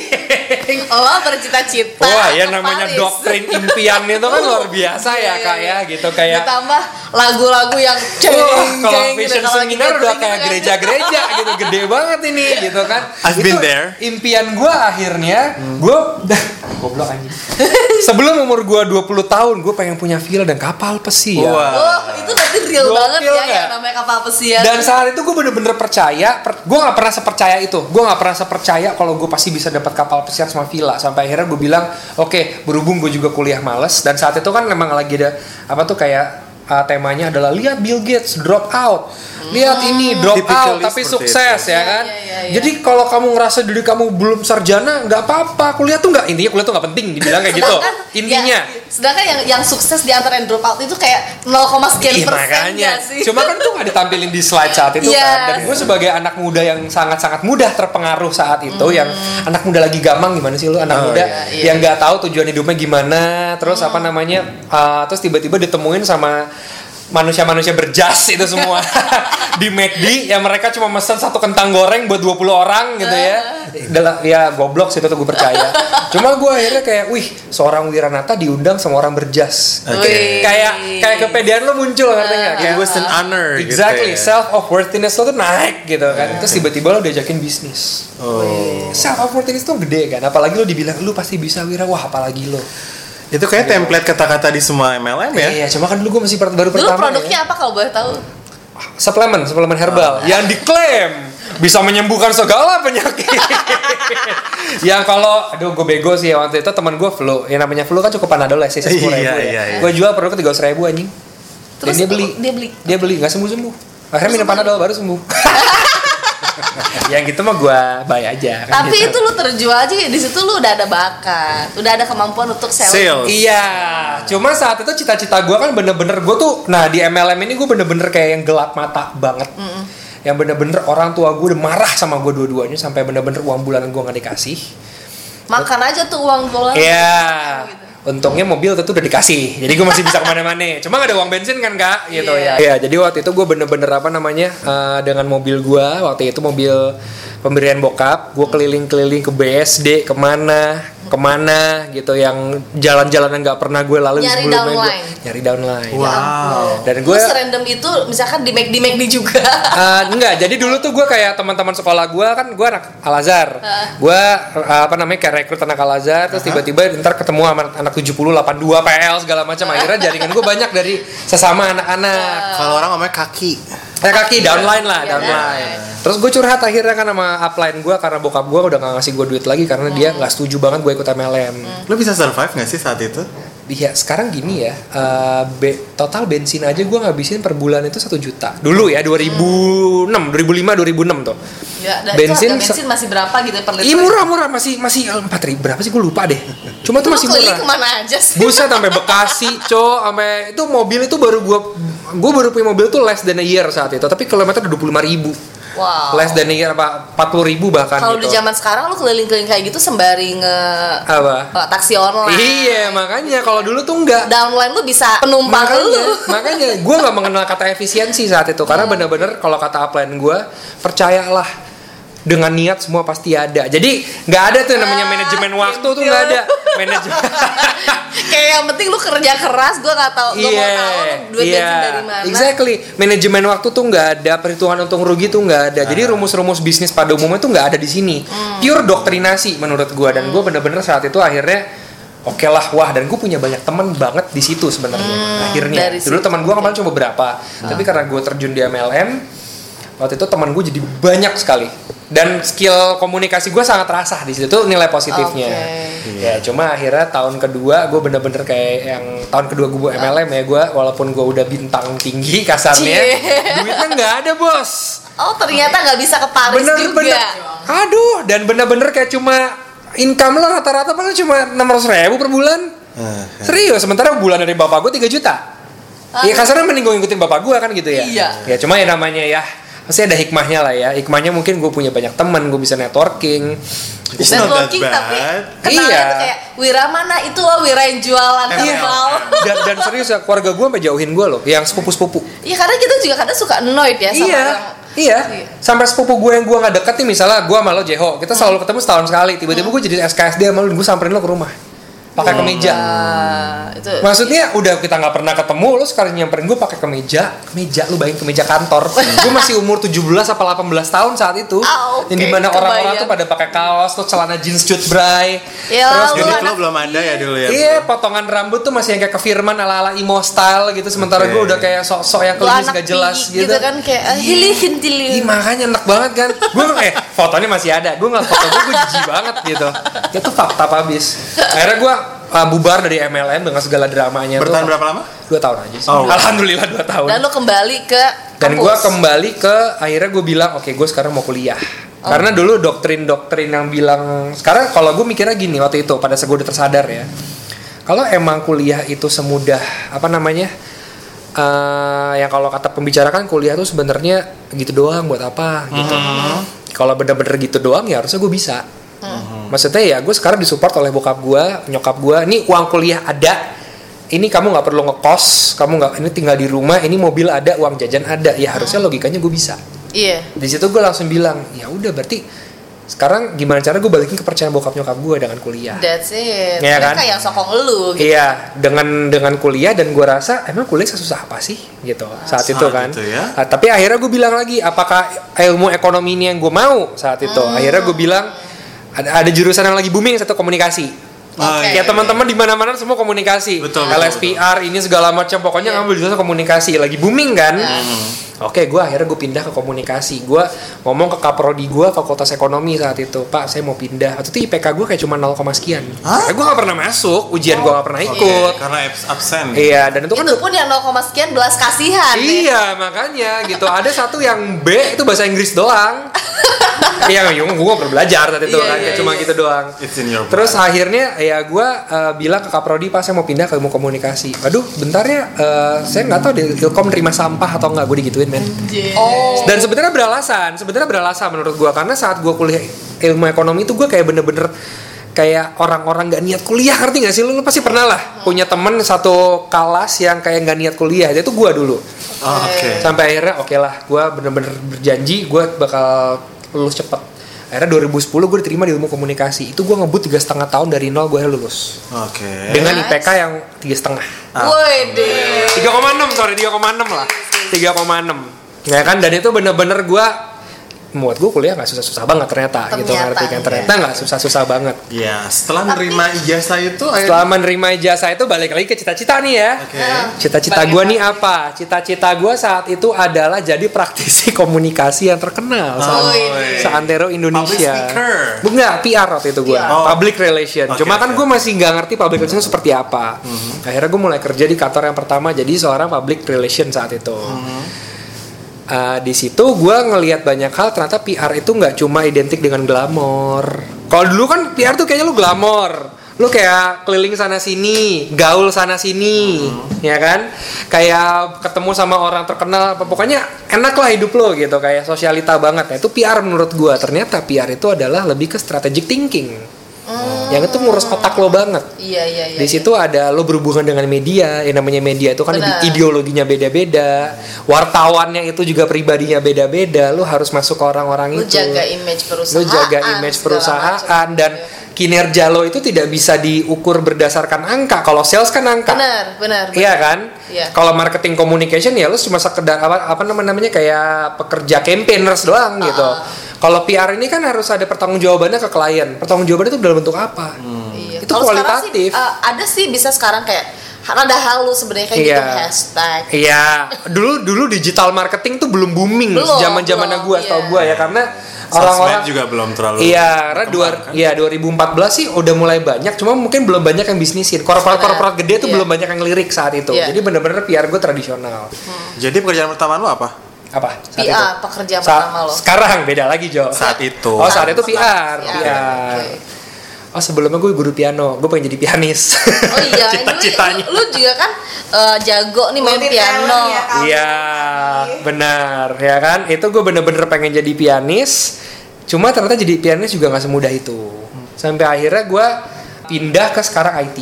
oh bercita-cita wah ya namanya Paris. doktrin impian itu kan luar biasa ya Iya, kak iya. ya, gitu kayak. ditambah lagu-lagu yang ceng kalau gitu, vision kalau lagi seminar udah kayak gereja-gereja gitu, gede banget ini gitu kan. I've Itu been there. Impian gue akhirnya, gue goblok anjing. Sebelum umur gue 20 tahun, gue pengen punya villa dan kapal pesiar. Wah. Oh, itu berarti real banget ya yang namanya kapal pesiar. Dan saat itu gue bener-bener percaya, gue nggak pernah sepercaya itu. Gue nggak pernah sepercaya kalau gue pasti bisa dapat kapal pesiar sama villa. Sampai akhirnya gue bilang, oke, berhubung gue juga kuliah males. Dan saat itu kan memang lagi ada apa tuh kayak uh, temanya adalah lihat Bill Gates drop out, lihat ini drop out Typically tapi seperti sukses itu. ya Iya, kan. iya, iya, iya. Jadi kalau kamu ngerasa diri kamu belum sarjana, nggak apa-apa. Kuliah tuh nggak intinya kuliah tuh nggak penting, dibilang kayak gitu. Intinya. yang- sedangkan yang yang sukses di antara yang drop out itu kayak 0, sekian Iya, persen makanya. sih? Cuma kan tuh nggak ditampilin di slide saat itu Yes. kan. Dan gue sebagai anak muda yang sangat-sangat mudah terpengaruh saat itu, yang anak muda lagi gampang gimana sih lu anak Oh, muda iya, iya. yang nggak tahu tujuan hidupnya gimana, terus apa namanya, uh, terus tiba-tiba ditemuin sama manusia-manusia berjas itu semua. Di McD ya mereka cuma mesen satu kentang goreng buat 20 orang gitu ya. Dalam, ya goblok sih itu tuh gue percaya. Cuma gue akhirnya kayak wih seorang Wiranata diundang sama orang berjas. Oke. Wih. kayak kayak kepedean lo muncul ngerti nggak? It kayak was an honor exactly gitu ya. self of worthiness lo tuh naik gitu kan. Terus tiba-tiba lo diajakin bisnis. Oh. self of worthiness tuh gede kan apalagi lo dibilang lu pasti bisa wira. Wah apalagi lo Itu kayak template kata-kata di semua MLM ya. iya cuma kan dulu gue masih baru Dulu pertama produknya ya. apa kalau boleh tahu? suplemen suplemen herbal. Yang diklaim bisa menyembuhkan segala penyakit. Yang kalau aduh gue bego sih ya, waktu itu teman gue flu. Yang namanya flu kan cukup panadol ya sih sepuluh ribu Iya, ya. iya, iya. gue jual produknya tiga ribu anjing. Dan Terus dia beli. dia beli. dia beli nggak sembuh sembuh akhirnya minum panadol baru sembuh yang gitu mah gue bayar aja kan Tapi gitu. itu lu terjual aja di situ lu udah ada bakat, udah ada kemampuan untuk sales. Sales. Iya, cuma saat itu cita-cita gue kan bener-bener gue tuh, nah di MLM ini gue bener-bener kayak yang gelap mata banget, yang bener-bener orang tua gue udah marah sama gue dua-duanya sampai bener-bener uang bulanan gue nggak dikasih. Makan aja tuh uang dolar. Iya, Gitu. Untungnya mobil itu udah dikasih, jadi gue masih bisa ke mana-mana. Cuma gak ada uang bensin kan kak, gitu Iya. ya. Iya, jadi waktu itu gue bener-bener apa namanya eh, dengan mobil gue, waktu itu mobil pemberian bokap, gue keliling-keliling ke BSD, ke mana, ke mana gitu, yang jalan-jalan yang nggak pernah gue lalui Nyari sebelumnya. Downline. nyari downline. Wow. Dan Gue gue serandom itu misalkan di McD McD juga. Eh, enggak, jadi dulu tuh gue kayak teman-teman sekolah gue kan gue anak Al Azhar, gue apa namanya kayak rekrut anak Al Azhar, terus tiba-tiba ntar ketemu sama anak 70, 82 PL segala macam, akhirnya jaringan gue banyak dari sesama anak-anak. Kalau orang ngomongnya kaki. Eh kaki downline lah, Iya, downline. Terus gue curhat akhirnya kan sama upline gue karena bokap gue udah gak ngasih gue duit lagi karena dia nggak setuju banget gue ikut MLM. Lu bisa survive gak sih saat itu? Iya sekarang gini ya, eh, be- total bensin aja gue ngabisin per bulan itu satu juta. Dulu ya 2006, 2005, 2006 tuh. Ya, Bensin bensin masih berapa gitu per liter? Iya murah murah masih masih empat ribu berapa sih gue lupa deh. Cuma tuh masih murah. ke mana aja sih? Buset sampai Bekasi, co, sampai itu mobil itu baru gue gue baru punya mobil tuh less than a year saat itu, tapi kilometer udah 25 ribu. Wow. Less than a year apa 40 ribu bahkan Kalau di gitu. zaman sekarang lu keliling-keliling kayak gitu sembari nge Apa? eh, taksi online. Iya makanya kalau dulu tuh enggak. Downline lu bisa penumpang makanya, lu. makanya gue nggak mengenal kata efisiensi saat itu karena bener-bener kalau kata upline gue percayalah dengan niat semua pasti ada. Jadi nggak ada tuh namanya Ah, manajemen waktu tuh nggak ada. Manajemen kayak yang penting lu kerja keras, gua nggak tahu, gua mau tahu bensin dari mana. Iya, exactly. Manajemen waktu tuh nggak ada, perhitungan untung rugi tuh nggak ada. Jadi rumus-rumus bisnis pada umumnya tuh nggak ada di sini. Hmm. Pure doktrinasi menurut gua. Dan gua bener-bener saat itu akhirnya oke lah wah dan gue punya banyak teman banget di situ sebenarnya akhirnya. Hmm, dari dulu teman gua kemarin cuma beberapa. Tapi karena gue terjun di MLM waktu itu teman gue jadi banyak sekali. Dan skill komunikasi gue sangat terasa di situ tuh nilai positifnya. Oke. ya cuma akhirnya tahun kedua gue bener-bener kayak yang tahun kedua gue MLM ya gue walaupun gue udah bintang tinggi kasarnya Cie. duitnya nggak ada bos. Oh ternyata nggak bisa ke Paris juga. bener-bener. Aduh dan bener-bener kayak cuma income lo rata-rata paling cuma enam ratus ribu per bulan. Ah, serius sementara bulan dari bapak gue 3 juta. Iya kasarnya mending gue ngikutin bapak gue kan gitu ya? Iya. ya cuma ya namanya ya pasti ada hikmahnya lah ya. Hikmahnya mungkin gue punya banyak teman gue bisa networking. It's not that Networking tapi kenalnya Iya. tuh kayak Wira mana itu oh Wira yang jualan Iya. dan, dan serius ya keluarga gue sampai jauhin gue loh yang sepupu-sepupu. Iya karena kita juga kadang suka annoyed ya sama iya. orang. iya. Iya. sampai sepupu gue yang gue nggak deket nih misalnya gue sama lo Jeho kita selalu ketemu setahun sekali. Tiba-tiba gue jadi SKSD sama lo gue samperin lo ke rumah pakai kemeja Ah, itu Maksudnya udah kita nggak pernah ketemu, lu sekarang nyamperin gue pakai kemeja, kemeja lu bayangin kemeja kantor. gue masih umur 17 apa 18 tahun saat itu. Ah, oke, yang di mana orang-orang tuh pada pakai kaos, tuh celana jeans cut bray. Ya, Terus lu jadi lo belum ada ya dulu ya? Iya, potongan rambut tuh masih yang kayak kefirman ala-ala emo style gitu. Sementara Oke. gue udah kayak sok-sok yang lu klinis anak gak jelas tinggi gitu. kan kayak ah, hili hintili. Ih, makanya enak banget kan. Gue eh fotonya masih ada. Gue ngeliat foto gue, gue jijik banget gitu. Itu fakta habis. Akhirnya gue uh, bubar dari MLM dengan segala dramanya. Bertahan tuh. berapa lama? Dua tahun aja sih. Oh. Alhamdulillah dua tahun. Dan lu kembali ke Dan kampus. gue kembali ke akhirnya gue bilang oke gue sekarang mau kuliah. Oh. Karena dulu doktrin-doktrin yang bilang sekarang kalau gue mikirnya gini waktu itu pada saat gue udah tersadar ya. Kalau emang kuliah itu semudah apa namanya? eh yang kalau kata pembicara kan kuliah tuh sebenarnya gitu doang buat apa gitu. Kalau bener-bener gitu doang ya harusnya gue bisa. Maksudnya ya gue sekarang disupport oleh bokap gue, nyokap gue. Nih uang kuliah ada, ini kamu nggak perlu ngekos kamu nggak ini tinggal di rumah ini mobil ada uang jajan ada ya harusnya logikanya gue bisa Iya. di situ gue langsung bilang ya udah berarti sekarang gimana cara gue balikin kepercayaan bokap nyokap gue dengan kuliah That's it. Mereka kan? yang sokong lu gitu. Iya, dengan dengan kuliah dan gue rasa emang kuliah susah apa sih gitu saat Saat itu kan. itu ya. Ah, tapi akhirnya gue bilang lagi, apakah ilmu ekonomi ini yang gue mau saat itu? Hmm. Akhirnya gue bilang ada, ada jurusan yang lagi booming satu komunikasi. Oh, Oke. iya. Ya teman-teman di mana-mana semua komunikasi. Betul, betul, LSPR ini segala macam pokoknya Iya. ngambil jurusan komunikasi lagi booming kan. Hmm. Oke, gue akhirnya gue pindah ke komunikasi. Gue ngomong ke kaprodi gue fakultas ekonomi saat itu, Pak, saya mau pindah. Waktu itu IPK gue kayak cuma 0, sekian. Hah? gue gak pernah masuk, ujian gue gak pernah ikut. Karena abs- absen. Iya, dan itu kan Itu pun yang 0, sekian belas kasihan. ya. Iya, makanya gitu. Ada satu yang B itu bahasa Inggris doang. Iya, gue gue pernah belajar tadi itu Iya, kan, iya, kayak cuma iya. gitu doang. It's in your Terus akhirnya ya gue uh, bilang ke kaprodi pas saya mau pindah ke ilmu komunikasi. Aduh, bentar ya, uh, saya nggak tahu deh ilkom nerima sampah atau nggak. Gue digituin men. Oh. Dan sebenarnya beralasan, sebenarnya beralasan menurut gue karena saat gue kuliah ilmu ekonomi itu gue kayak bener-bener kayak orang-orang nggak niat kuliah ngerti gak sih lu, lu pasti pernah lah punya temen satu kelas yang kayak nggak niat kuliah itu gue dulu Oh, Oke. sampai akhirnya oke lah gue bener-bener berjanji gue bakal lulus cepet akhirnya 2010 gue diterima di ilmu komunikasi itu gue ngebut tiga setengah tahun dari nol gue lulus Oke. dengan Nice. IPK yang tiga setengah Woi deh. 3,6 sorry 3,6 lah 3,6 ya kan dan itu bener-bener gue buat gue kuliah nggak susah-susah banget ternyata, gitu Ternyata, ngerti kan iya. ternyata nggak susah-susah banget Ya, setelah menerima ijazah itu setelah menerima ijazah itu balik lagi ke cita-cita nih ya Oke. Cita-cita gue nih apa? Cita-cita gue saat itu adalah jadi praktisi komunikasi yang terkenal saat, Oh, iya. seantero Indonesia. Public speaker. Bukan, PR waktu itu gue. Oh. Public relation. Oke, Cuma kan gue masih nggak ngerti public relation seperti apa. Akhirnya gue mulai kerja di kantor yang pertama jadi seorang public relation saat itu. Uh, di situ gue ngelihat banyak hal ternyata PR itu nggak cuma identik dengan glamor. Kalau dulu kan PR tuh kayaknya lu glamor, lu kayak keliling sana sini, gaul sana sini, ya kan? Kayak ketemu sama orang terkenal, pokoknya enak lah hidup lo gitu, kayak sosialita banget. Nah, itu PR menurut gue. Ternyata PR itu adalah lebih ke strategic thinking. Yang itu ngurus otak lo banget. Iya iya iya. Di situ ada lo berhubungan dengan media, yang namanya media itu kan Benar. ideologinya beda-beda, wartawannya itu juga pribadinya beda-beda. Lo harus masuk ke orang-orang Lu itu. jaga image Lo perusahaan. jaga image perusahaan dan kinerja lo itu tidak bisa diukur berdasarkan angka. Kalau sales kan angka. benar benar. Iya kan? Iya. Kalau marketing communication ya lu cuma sekedar apa apa nama- namanya kayak pekerja campaigners doang gitu. Kalau PR ini kan harus ada pertanggungjawabannya ke klien. Pertanggungjawabannya itu dalam bentuk apa? Iya. Itu sekarang kualitatif. sih, uh, ada sih bisa sekarang kayak rada halu sebenarnya kayak Iya. gitu hashtag. Iya, dulu dulu digital marketing tuh belum booming Belum, zaman zamannya belum, gua, tau iya. gua ya karena orang-orang juga belum terlalu Iya, karena dua, berkembang, kan? iya 2014 sih udah mulai banyak, cuma mungkin belum banyak yang bisnisin. Korporat-korporat gede tuh iya. belum banyak yang lirik saat itu. Iya. Jadi bener-bener PR gue tradisional. Jadi pekerjaan pertama lu apa? Apa? Saat PR, itu? pekerjaan Sa- pertama lo. Sekarang beda lagi Jo. Saat itu. Oh saat itu PR, PR, PR. oke. Oh sebelumnya gue guru piano, gue pengen jadi pianis. Oh iya, ini Cita-citanya. lu, lu juga kan uh, jago nih main Multi piano. ya. Iya, benar, ya kan? Itu gue bener-bener pengen jadi pianis. Cuma ternyata jadi pianis juga nggak semudah itu. Sampai akhirnya gue pindah ke sekarang IT.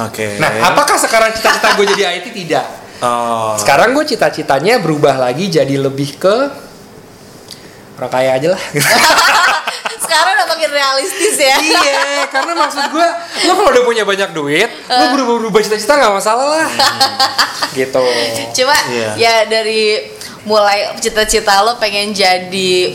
Oke. Nah, apakah sekarang cita-cita gue jadi IT? Tidak. Oh. Sekarang gue cita-citanya berubah lagi jadi lebih ke orang kaya aja lah. Sekarang udah makin realistis ya. iya, karena maksud gue, lo kalau udah punya banyak duit, lo berubah-berubah cita-cita nggak masalah lah. gitu. Cuma Iya. ya dari mulai cita-cita lo pengen jadi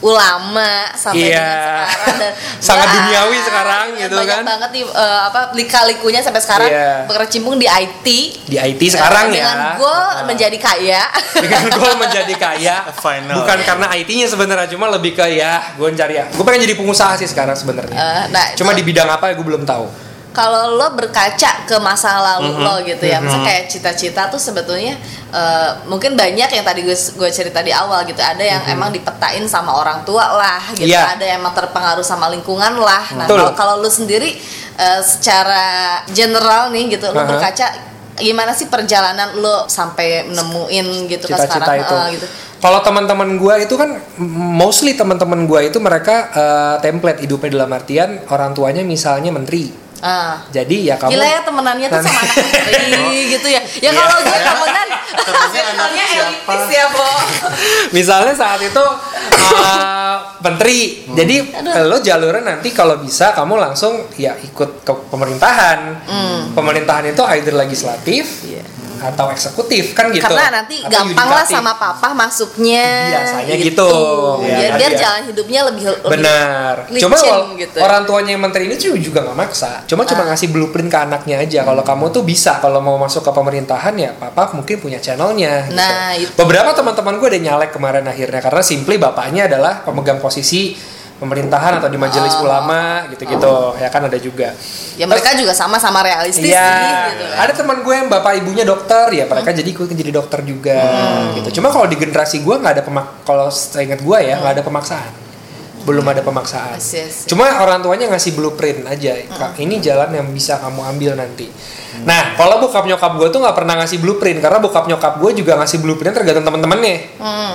ulama sampai Iya. dengan sekarang dan Sangat Ya, duniawi sekarang iya, gitu banyak kan. banget nih eh, apa lika-likunya sampai sekarang Iya. berkecimpung di IT Di IT sekarang Eh, ya. dengan goal menjadi kaya dengan gue menjadi kaya Final. bukan karena IT-nya sebenarnya cuma lebih ke ya gue cari ya gue pengen jadi pengusaha sih sekarang sebenarnya Eh, nah, cuma itu- di bidang apa ya gue belum tahu kalau lo berkaca ke masa lalu Mhm. lo gitu ya, misalnya kayak cita-cita tuh sebetulnya eh, mungkin banyak yang tadi gue gue cerita di awal gitu, ada yang emang dipetain sama orang tua lah, gitu. Iya. ada yang emang terpengaruh sama lingkungan lah. Nah kalau kalau lo sendiri eh, secara general nih gitu, lo Aha. berkaca gimana sih perjalanan lo sampai nemuin gitu kan cita-cita sekarang itu eh, gitu. kalau teman-teman gue itu kan mostly teman-teman gue itu mereka eh, template hidupnya dalam artian orang tuanya misalnya menteri Ah. Jadi ya kamu Gila ya temenannya tuh sama anak menteri gitu ya. Ya Iya. kalau gue temenan Temennya elitis ya, Bo. misalnya saat itu uh, menteri jadi lo jalurnya nanti kalau bisa kamu langsung ya ikut ke pemerintahan pemerintahan itu either legislatif Iya. Atau eksekutif kan gitu Karena nanti Atau gampang lah yudikatif. sama papa masuknya. Biasanya gitu. Biar, Iya, biar iya. jalan hidupnya lebih, lebih Benar. licin Cuma gitu. orang tuanya yang menteri ini juga nggak maksa. Cuma cuma Ah. ngasih blueprint ke anaknya aja. Kalau kamu tuh bisa kalau mau masuk ke pemerintahan ya papa mungkin punya channelnya. gitu. Nah, itu. Beberapa teman-teman gue udah nyalek kemarin akhirnya karena simply bapaknya adalah pemegang posisi pemerintahan atau di majelis Oh. ulama gitu-gitu. Ya kan ada juga. Ya mereka juga sama-sama realistis Iya, sih gitu kan. ada teman gue yang bapak ibunya dokter ya mereka jadi ikut jadi dokter juga Hmm. gitu. Cuma kalau di generasi gue nggak ada pemak kalau saya ingat gue ya nggak ada pemaksaan, belum ada pemaksaan. Cuma orang tuanya ngasih blueprint aja, Kak, ini jalan yang bisa kamu ambil nanti. Nah, kalau bokap nyokap gue tuh nggak pernah ngasih blueprint karena bokap nyokap gue juga ngasih blueprint tergantung teman-temannya. Hmm,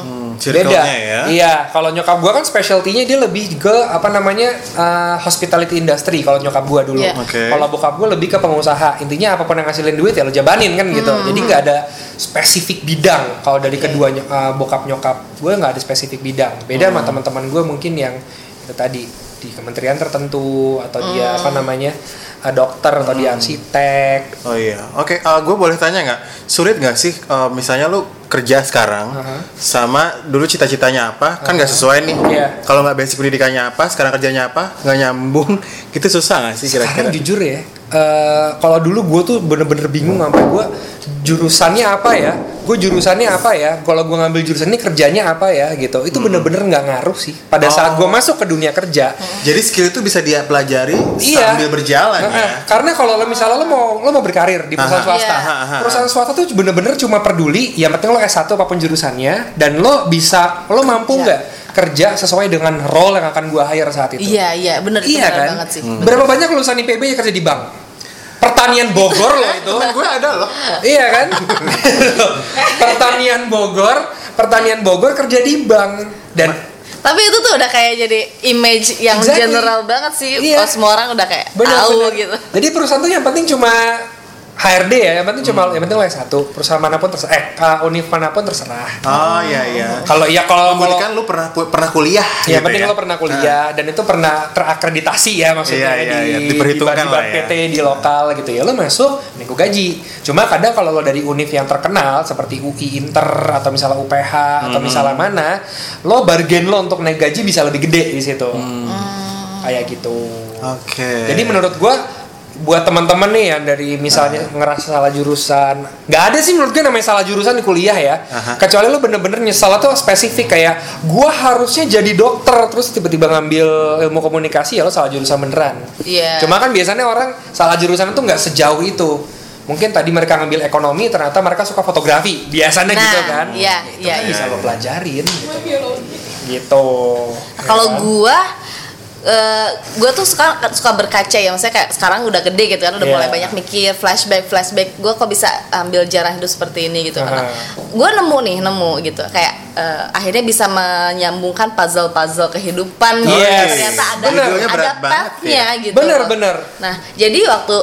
Beda. ya. Iya, kalau nyokap gua kan specialty-nya dia lebih ke apa namanya uh, hospitality industry kalau nyokap gua dulu. Iya. Oke. Kalau bokap gua lebih ke pengusaha. Intinya apa pun yang ngasilin duit ya lo jabanin kan gitu. Hmm. Jadi nggak ada spesifik bidang. Kalau dari kedua ny- uh, bokap nyokap gue nggak ada spesifik bidang. Beda Hmm. sama teman-teman gue mungkin yang itu tadi di kementerian tertentu atau dia apa Hmm. namanya uh, dokter atau dia arsitek. Oh iya, oke. gue boleh tanya nggak? Sulit nggak sih, uh, misalnya lu kerja sekarang, Aha. sama dulu cita-citanya apa? Kan nggak sesuai nih. Iya. Kalau nggak basic pendidikannya apa, sekarang kerjanya apa? Nggak nyambung. Gitu susah nggak sih kira-kira? Sekarang jujur ya, eh, kalau dulu gue tuh bener-bener bingung sampai gue jurusannya apa ya? Gue jurusannya apa ya? Kalau gue ngambil jurusan ini kerjanya apa ya? Gitu. Itu bener-bener nggak ngaruh sih. Pada saat gue Oh. masuk ke dunia kerja, Jadi skill itu bisa dia pelajari Iya. sambil berjalan Nah, ya. Karena kalau lo misalnya lo mau lo mau berkarir di perusahaan Aha. swasta, Iya. Aha. perusahaan swasta tuh bener-bener cuma peduli, yang penting lo S1 apa pun jurusannya, dan lo bisa lo mampu Iya. nggak kerja sesuai dengan role yang akan gue hire saat itu. Iya, iya, bener itu Iya bener kan? banget sih. Berapa banyak lulusan IPB yang kerja di bank? Pertanian Bogor loh itu. Temen gue ada loh. iya kan? pertanian Bogor, pertanian Bogor kerja di bank dan Tapi itu tuh udah kayak jadi image yang Exactly. general banget sih. Iya. Oh, semua orang udah kayak bener, tahu bener. gitu. Jadi perusahaan tuh yang penting cuma HRD ya, yang penting cuma yang penting lo S1. Perusahaan mana pun terserah, eh uh, univ mana pun terserah. Oh iya iya. Kalau iya kalau Kalau kan lu pernah pernah kuliah. Ya, gitu penting lo pernah kuliah dan itu pernah terakreditasi ya maksudnya Iya, iya, di, iya. Diperhitungkan di, lah di ya. PT di lokal gitu ya lo masuk nego gaji. Cuma kadang kalau lo dari univ yang terkenal seperti UI Inter atau misalnya UPH atau Hmm. misalnya mana, lo bargain lo untuk naik gaji bisa lebih gede di situ. Hmm. Kayak gitu. Oke. Jadi menurut gua buat teman-teman nih yang dari misalnya Ah. ngerasa salah jurusan, nggak ada sih menurut gue namanya salah jurusan di kuliah ya. Aha. Kecuali lo bener-bener nyesal tuh spesifik kayak gua harusnya jadi dokter terus tiba-tiba ngambil ilmu komunikasi ya lo salah jurusan beneran. Iya. Cuma kan biasanya orang salah jurusan itu nggak sejauh itu. Mungkin tadi mereka ngambil ekonomi ternyata mereka suka fotografi. Biasanya Nah, gitu kan. iya, Itu iya, kan iya. bisa lo pelajarin gitu. Gitu. Nah, Kalau Ya kan? gua eh gue tuh suka suka berkaca ya maksudnya kayak sekarang udah gede gitu kan udah Iya. mulai banyak mikir flashback flashback gue kok bisa ambil jalan hidup seperti ini gitu karena Aha. gue nemu nih nemu gitu kayak eh, akhirnya bisa menyambungkan puzzle puzzle kehidupan gitu Yes. ternyata ada Bener. Ada berat banget pathnya ya. gitu Bener, bener. nah jadi waktu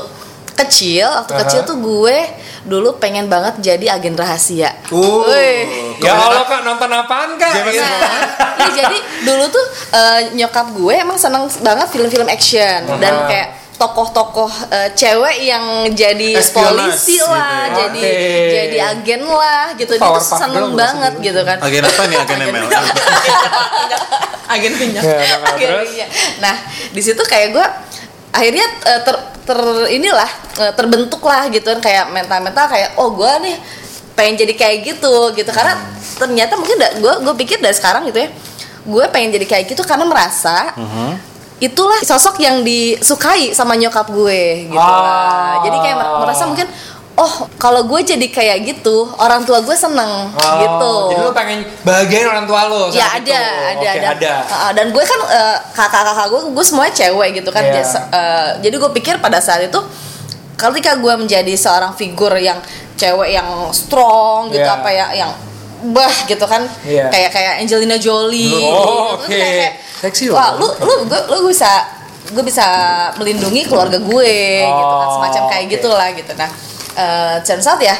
kecil waktu Aha. kecil tuh gue dulu pengen banget jadi agen rahasia Uh. Wih. Ya Allah kak nonton apaan kak? Gitu. Bond. Iya, jadi dulu tuh eh, nyokap gue emang seneng banget film-film action dan Aha. kayak tokoh-tokoh eh, cewek yang jadi Espionage polisi gitu lah, ya. jadi Oke. jadi agen lah gitu. Dia tuh Powerpuff seneng banget maksudnya. gitu kan. Agen apa nih agen ML? agen minyak. Ya, nah, Agen minyak. Nah, di situ kayak gue akhirnya eh, ter, ter inilah eh, terbentuk lah gitu kan kayak mental-mental kayak oh gue nih pengen jadi kayak gitu gitu karena ternyata mungkin gue gue pikir dari sekarang gitu ya gue pengen jadi kayak gitu karena merasa itulah sosok yang disukai sama nyokap gue gitu lah. Ah. jadi kayak merasa mungkin oh kalau gue jadi kayak gitu orang tua gue seneng Oh, gitu Jadi lo pengen bahagiain orang tua lo ya ada itu. ada Oke, ada, ada. Uh, dan gue kan uh, kakak-kakak gue gue semuanya cewek gitu kan Iya. Jas- uh, jadi gue pikir pada saat itu ketika gue menjadi seorang figur yang cewek yang strong gitu Iya. apa ya yang bah gitu kan Iya. kayak kayak Angelina Jolie Oh, gitu. Oke. kayak- Seksi wah lu lu gue lu bisa gue bisa melindungi keluarga gue gitu kan Oh, semacam kayak oke. gitulah gitu nah eh turns out ya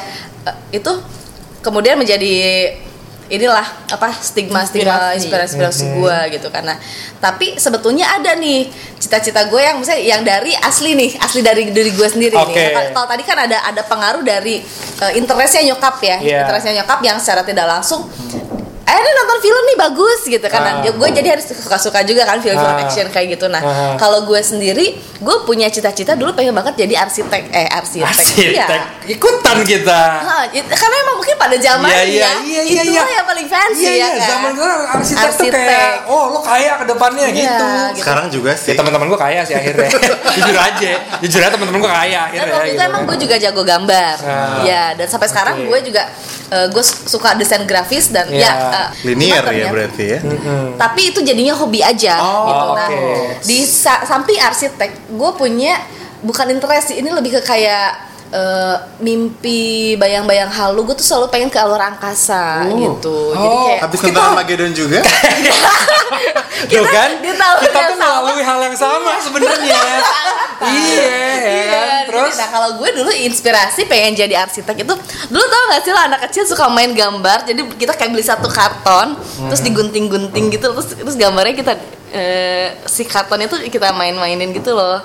eh, itu kemudian menjadi inilah apa stigma stigma inspirasi inspirasi Mhm. gue gitu karena tapi sebetulnya ada nih cita-cita gue yang misalnya yang dari asli nih asli dari diri gue sendiri Oke. nih Kalau- tadi kan ada ada pengaruh dari eh, interestnya nyokap ya Iya. interestnya nyokap yang secara tidak langsung eh ini nonton film nih bagus gitu kan gue jadi harus suka-suka juga kan film-film Ah. action kayak gitu nah Ah. kalau gue sendiri gue punya cita-cita dulu pengen banget jadi arsitek eh arsitek, Arsitek. Iya. Ikutan kita. It- karena emang mungkin pada zamannya Iya, iya, iya, itulah iya. yang paling fancy Iya, ya iya, kan zaman gue arsitek, tuh Arsitek. kayak, oh lo kaya ke depannya Iya, gitu. gitu. Sekarang juga Ya sih. teman-teman gue kaya sih akhirnya. jujur aja, jujur aja teman-teman gue kaya dan akhirnya. waktu itu gitu emang gue juga jago gambar Ah. ya dan sampai sekarang Oke. gue juga gue suka desain grafis dan Iya. ya eh, Linear ya berarti ya. tapi itu jadinya hobi aja Oh, gitu nah oke. di sa- samping arsitek gue punya bukan interest sih ini lebih ke kayak eh, mimpi bayang-bayang halu gue tuh selalu pengen ke luar angkasa Oh. gitu jadi Oh. kayak Habis nonton Armageddon juga. Tuh kan, tahun kita yang tuh melalui hal yang sama sebenarnya. iya, ya Iya, kan? jadi, Terus nah kalau gue dulu inspirasi pengen jadi arsitek itu dulu tau gak sih lo anak kecil suka main gambar jadi kita kayak beli satu karton terus digunting-gunting gitu terus terus gambarnya kita eh, si karton itu kita main-mainin gitu loh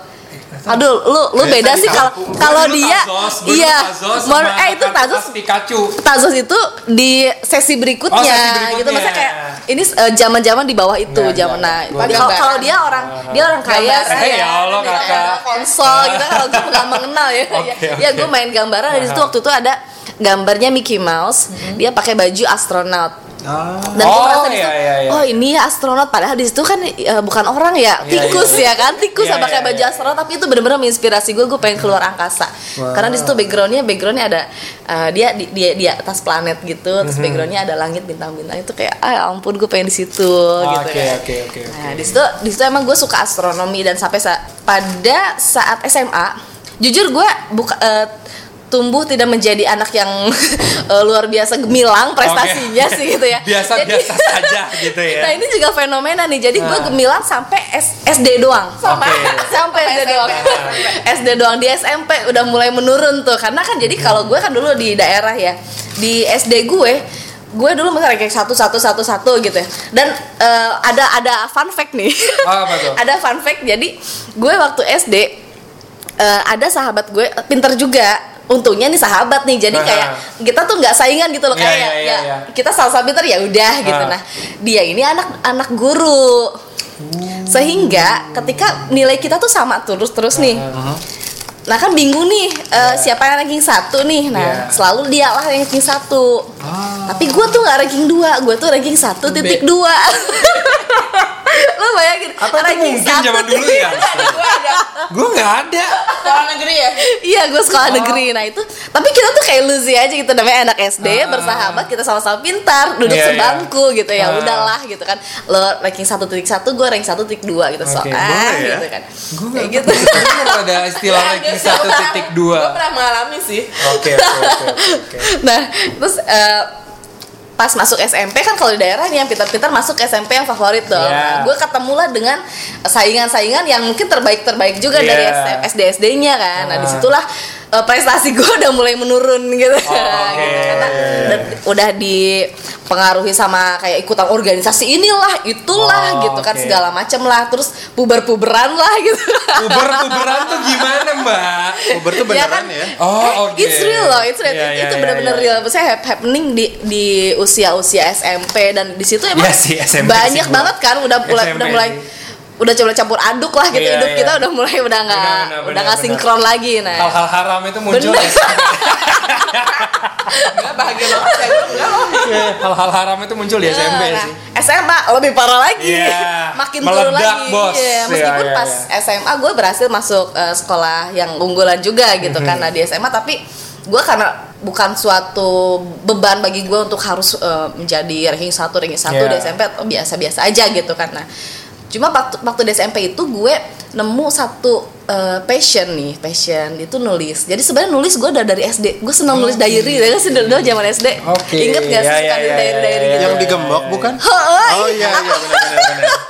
Aduh, lu lu Biasa beda sih kalau kalau dia iya. Mau eh itu Tazos Pikachu. Tazos itu di sesi berikutnya, Oh, sesi berikutnya. gitu. Maksudnya kayak ini eh, zaman-zaman di bawah itu Nggak, zaman nggak. nah kalau dia orang dia orang kaya sih. Eh, ya Allah, kakak. konsol gitu. Kalau gue nggak mengenal ya. Ya, ya gue main gambaran. Dari situ waktu itu ada gambarnya Mickey Mouse. Dia pakai baju astronot dan gue Oh, merasa iya, iya, iya. oh ini ya astronot padahal di situ kan eh, bukan orang ya Iya, tikus iya. ya kan tikus Iya, pakai iya, baju iya. astronot tapi itu bener-bener menginspirasi gue gue pengen keluar angkasa karena di situ backgroundnya backgroundnya ada eh, dia di dia di atas planet gitu Mhm. terus backgroundnya ada langit bintang-bintang itu kayak ah ya ampun gue pengen di situ Oh, gitu Oke, kan. oke, oke, oke. Nah, di situ di situ emang gue suka astronomi dan sampai sa- pada saat SMA, jujur gue buka eh, tumbuh tidak menjadi anak yang eh, luar biasa gemilang prestasinya Oke. sih gitu ya. Biasa-biasa saja gitu ya. Nah, ini juga fenomena nih. Jadi gue Nah. gemilang sampai S- SD doang. Sampai Oke. sampai SD doang. SD doang di SMP udah mulai menurun tuh. Karena kan jadi kalau gue kan dulu di daerah ya. Di SD gue gue dulu misalnya kayak satu satu satu satu gitu ya dan eh, ada ada fun fact nih Oh, apa tuh? ada fun fact jadi gue waktu SD eh, ada sahabat gue pinter juga untungnya nih sahabat nih jadi kayak kita tuh nggak saingan gitu loh Iya, kayak iya, iya, ya iya. kita sama-sama pinter ya udah gitu. Ah. nah dia ini anak anak guru. Sehingga ketika nilai kita tuh sama terus terus nih nah kan bingung nih eh, siapa yang ranking satu nih nah Iya. selalu dia lah yang ranking satu tapi gue tuh nggak ranking dua gue tuh ranking satu titik dua lo bayangin Apa itu mungkin zaman dulu ya? gue nggak ada. sekolah negeri ya Iya, gue sekolah negeri. Nah itu, tapi kita tuh kayak luzi aja gitu namanya anak SD, Ah. bersahabat, kita sama-sama pintar, duduk Iya, iya. sebangku gitu ya. Ah. Udahlah gitu kan. Lo ranking 1.1, gue ranking 1.2 gitu. So, Oke, ah, ya? gitu kan. Gue nggak gitu. ada istilah ranking satu titik dua. gue pernah mengalami sih Oke, oke, oke, nah, terus eh, pas masuk SMP kan kalau di daerah nih yang pintar-pintar masuk SMP yang favorit dong. Iya. Nah, gue ketemulah dengan saingan-saingan yang mungkin terbaik-terbaik juga dari Iya. SD SD-nya kan. Nah, Ah. di situlah eh, prestasi gue udah mulai menurun gitu. Oh, oke. gitu. Karena udah, udah dipengaruhi sama kayak ikutan organisasi inilah, itulah Oh, gitu kan segala macem lah. Terus puber-puberan lah gitu. Uber-uberan tuh gimana, Mbak? Uber tuh Ya beneran kan? ya. Oh, oke. It's real loh, it's real. Iya, itu iya, benar-benar iya. real. Maksudnya hap- happening di di usia-usia SMP dan di situ emang Iya sih, SMP banyak sih banget kan udah mulai SMP udah mulai. Udah coba campur aduk lah gitu Iya, hidup iya. kita udah mulai udah nggak udah nggak sinkron lagi nah. Hal-hal haram itu muncul Bener. Enggak bahagia banget ya gue Iya, Hal-hal haram itu muncul di SMP Nah, sih. SMA lebih parah lagi, Iya, makin turun meledak, lagi. bos. Iya, Iya, meskipun iya, pas iya. SMA gue berhasil masuk eh, sekolah yang unggulan juga gitu Mhm. kan. Nah di SMA tapi gue karena bukan suatu beban bagi gue untuk harus eh, menjadi ranking satu ranking satu Iya. di SMP biasa-biasa aja gitu kan. Cuma waktu waktu di SMP itu gue nemu satu eh, passion nih passion itu nulis jadi sebenarnya nulis gue udah dari SD gue senang nulis diary ya sih dulu zaman SD Oke, inget gak sih ya, suka ya, ya, diary diary ya, gitu Yang digembok bukan? Oh, Oh iya iya benar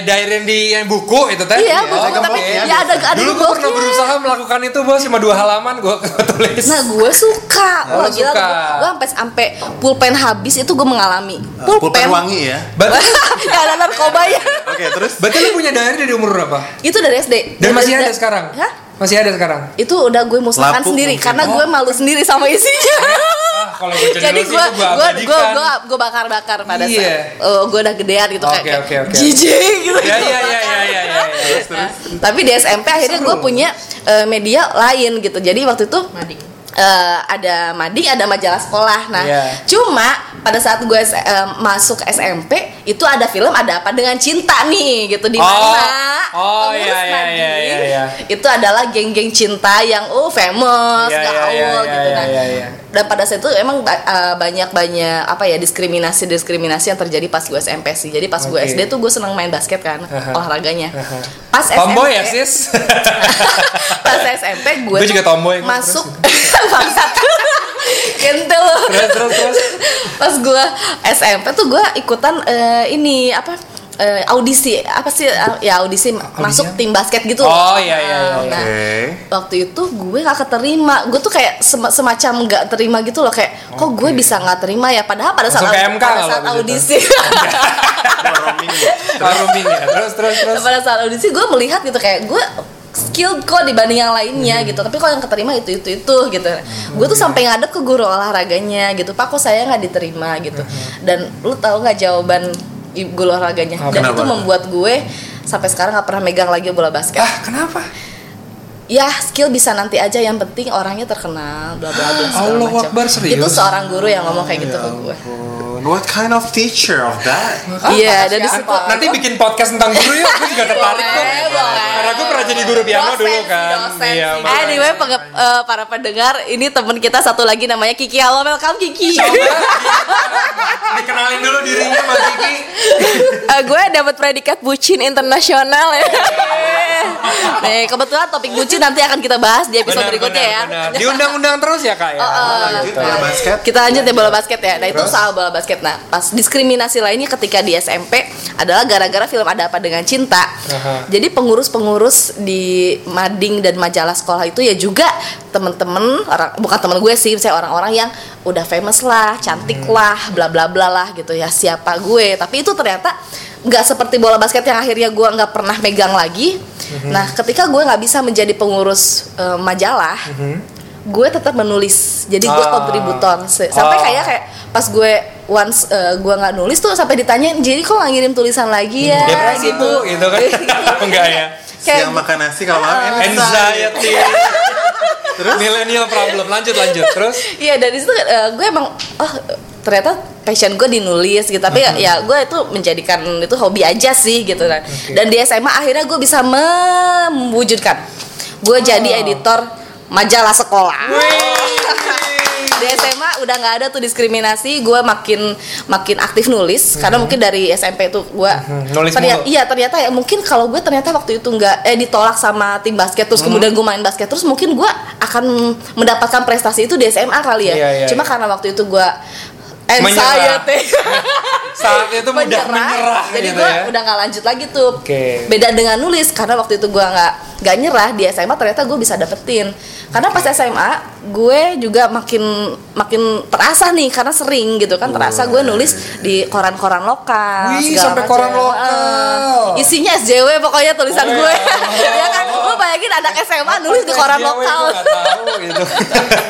diary yang di yang buku itu teh. Iya, buku, ada tapi gemboknya ya ada ada Dulu gue pernah berusaha melakukan itu bos cuma dua halaman gue tulis. Nah gue suka, Oh, wah gila suka. gue sampai sampai pulpen habis itu gue mengalami. Pulpen wangi ya. Berarti, ya ada narkoba ya. Oke, terus berarti lu punya diary dari umur berapa? itu dari SD. Dan Dari- masih ada dari- sekarang? Hah? Masih ada sekarang? Itu udah gue musnahkan sendiri mungkin. karena gue malu sendiri sama isinya. Ah, kalau gue jadi, gue gue gue gue gue gue bakar-bakar pada Iya. saat oh, gue udah gedean gitu Oke, kayak oke, oke. jijik gitu. Ya ya ya ya ya ya. ya. Nah, tapi di SMP akhirnya gue punya eh, media lain gitu. Jadi waktu itu eh, ada mading, ada majalah sekolah. Nah, Iya. cuma pada saat gue eh, masuk SMP itu ada film ada apa dengan cinta nih gitu di Oh. mana Oh, pengurus iya, iya, Mading iya, iya, iya. itu adalah geng-geng cinta yang oh famous, Iya, iya, gaul iya, iya, gitu nah. iya, iya. Dan pada saat itu emang ba- eh, banyak-banyak apa ya diskriminasi-diskriminasi yang terjadi pas gue SMP sih. Jadi pas gue Oke. SD tuh gue seneng main basket kan, Aha. olahraganya. Aha. Pas Tomboy SMP ya sis? pas SMP gue Gue juga tomboy. masuk bangsat Terus terus terus. pas gue SMP tuh gue ikutan eh, ini apa eh, audisi apa sih eh, ya audisi masuk tim basket gitu Oh, iya, iya, iya, iya. Nah, Oke. waktu itu gue gak keterima gue tuh kayak sem- semacam gak terima gitu loh kayak kok gue bisa nggak terima ya padahal pada saat Langsung MK pada kalau saat audisi Roaming ya. Terus terus terus. pada saat audisi gue melihat gitu kayak gue skilled kok dibanding yang lainnya gitu. Tapi kalau yang keterima itu itu itu gitu. Gue tuh sampai ngadep ke guru olahraganya gitu. Pak kok saya nggak diterima? gitu. Dan lu tahu nggak jawaban guru olahraganya? Oh, dan kenapa? itu membuat gue sampai sekarang nggak pernah megang lagi bola basket. Ah kenapa? Ya skill bisa nanti aja yang penting orangnya terkenal bla bla bla segala Allahu macam Akbar, serius? itu seorang guru yang ngomong kayak gitu ke gue What kind of teacher of that? iya dari situ Nanti bikin podcast tentang guru ya, gue juga tertarik boleh. Karena gue pernah jadi guru piano Dosen dulu kan. Iya. Anyway, penge- eh, para pendengar, ini temen kita satu lagi namanya Kiki. Halo, welcome Kiki. Dikenalin dulu dirinya Mbak Kiki. Eh, gue dapat predikat bucin internasional ya. Nih, kebetulan topik bucin nanti akan kita bahas di episode Benar, berikutnya benar, ya. benar. Diundang-undang terus ya kak ya. Lanjut bola basket. Kita lanjut ya bola basket ya. Nah itu Terus? soal bola basket. Nah pas diskriminasi lainnya ketika di SMP adalah gara-gara film ada apa dengan cinta. Aha. Jadi pengurus-pengurus di mading dan majalah sekolah itu ya juga temen-temen orang bukan temen gue sih, saya orang-orang yang udah famous lah, cantik Hmm. lah, bla bla bla lah gitu ya siapa gue. Tapi itu ternyata nggak seperti bola basket yang akhirnya gue nggak pernah megang lagi. Hmm. Nah ketika gue nggak bisa menjadi pengurus eh, majalah gue tetap menulis jadi gue Hmm. Ah. kontributor sampai Oh. kayak kayak pas gue once eh, gue nggak nulis tuh sampai ditanya jadi kok nggak ngirim tulisan lagi ya Depresi bu, gitu kan? Enggak ya. kayak Siang makan nasi kalau malam enak. Anxiety. Terus? Millennial problem. Lanjut lanjut. Terus? iya dari situ eh, gue emang oh ternyata passion gue di nulis gitu tapi Hmm. ya gue itu menjadikan itu hobi aja sih gitu kan dan di SMA akhirnya gue bisa mewujudkan gue Oh. jadi editor majalah sekolah di SMA udah nggak ada tuh diskriminasi gue makin makin aktif nulis karena mungkin dari SMP tuh gue nulis ternyata mulu. iya ternyata ya mungkin kalau gue ternyata waktu itu nggak eh ditolak sama tim basket terus Mhm. kemudian gue main basket terus mungkin gue akan mendapatkan prestasi itu di SMA kali ya Iya, iya, cuma iya. karena waktu itu gue Menyerah. anxiety Saat itu mudah menyerah jadi gitu gue ya. udah nggak lanjut lagi tuh Oke. beda dengan nulis karena waktu itu gue nggak nggak nyerah di SMA ternyata gue bisa dapetin karena pas SMA gue juga makin makin terasa nih karena sering gitu kan terasa gue nulis di koran-koran lokal Wih, sampai macam. koran lokal. Isinya SJW pokoknya tulisan Oh, gue iya. ya kan lu bayangin anak SMA nulis di koran SJW, lokal Gue nggak tahu gitu.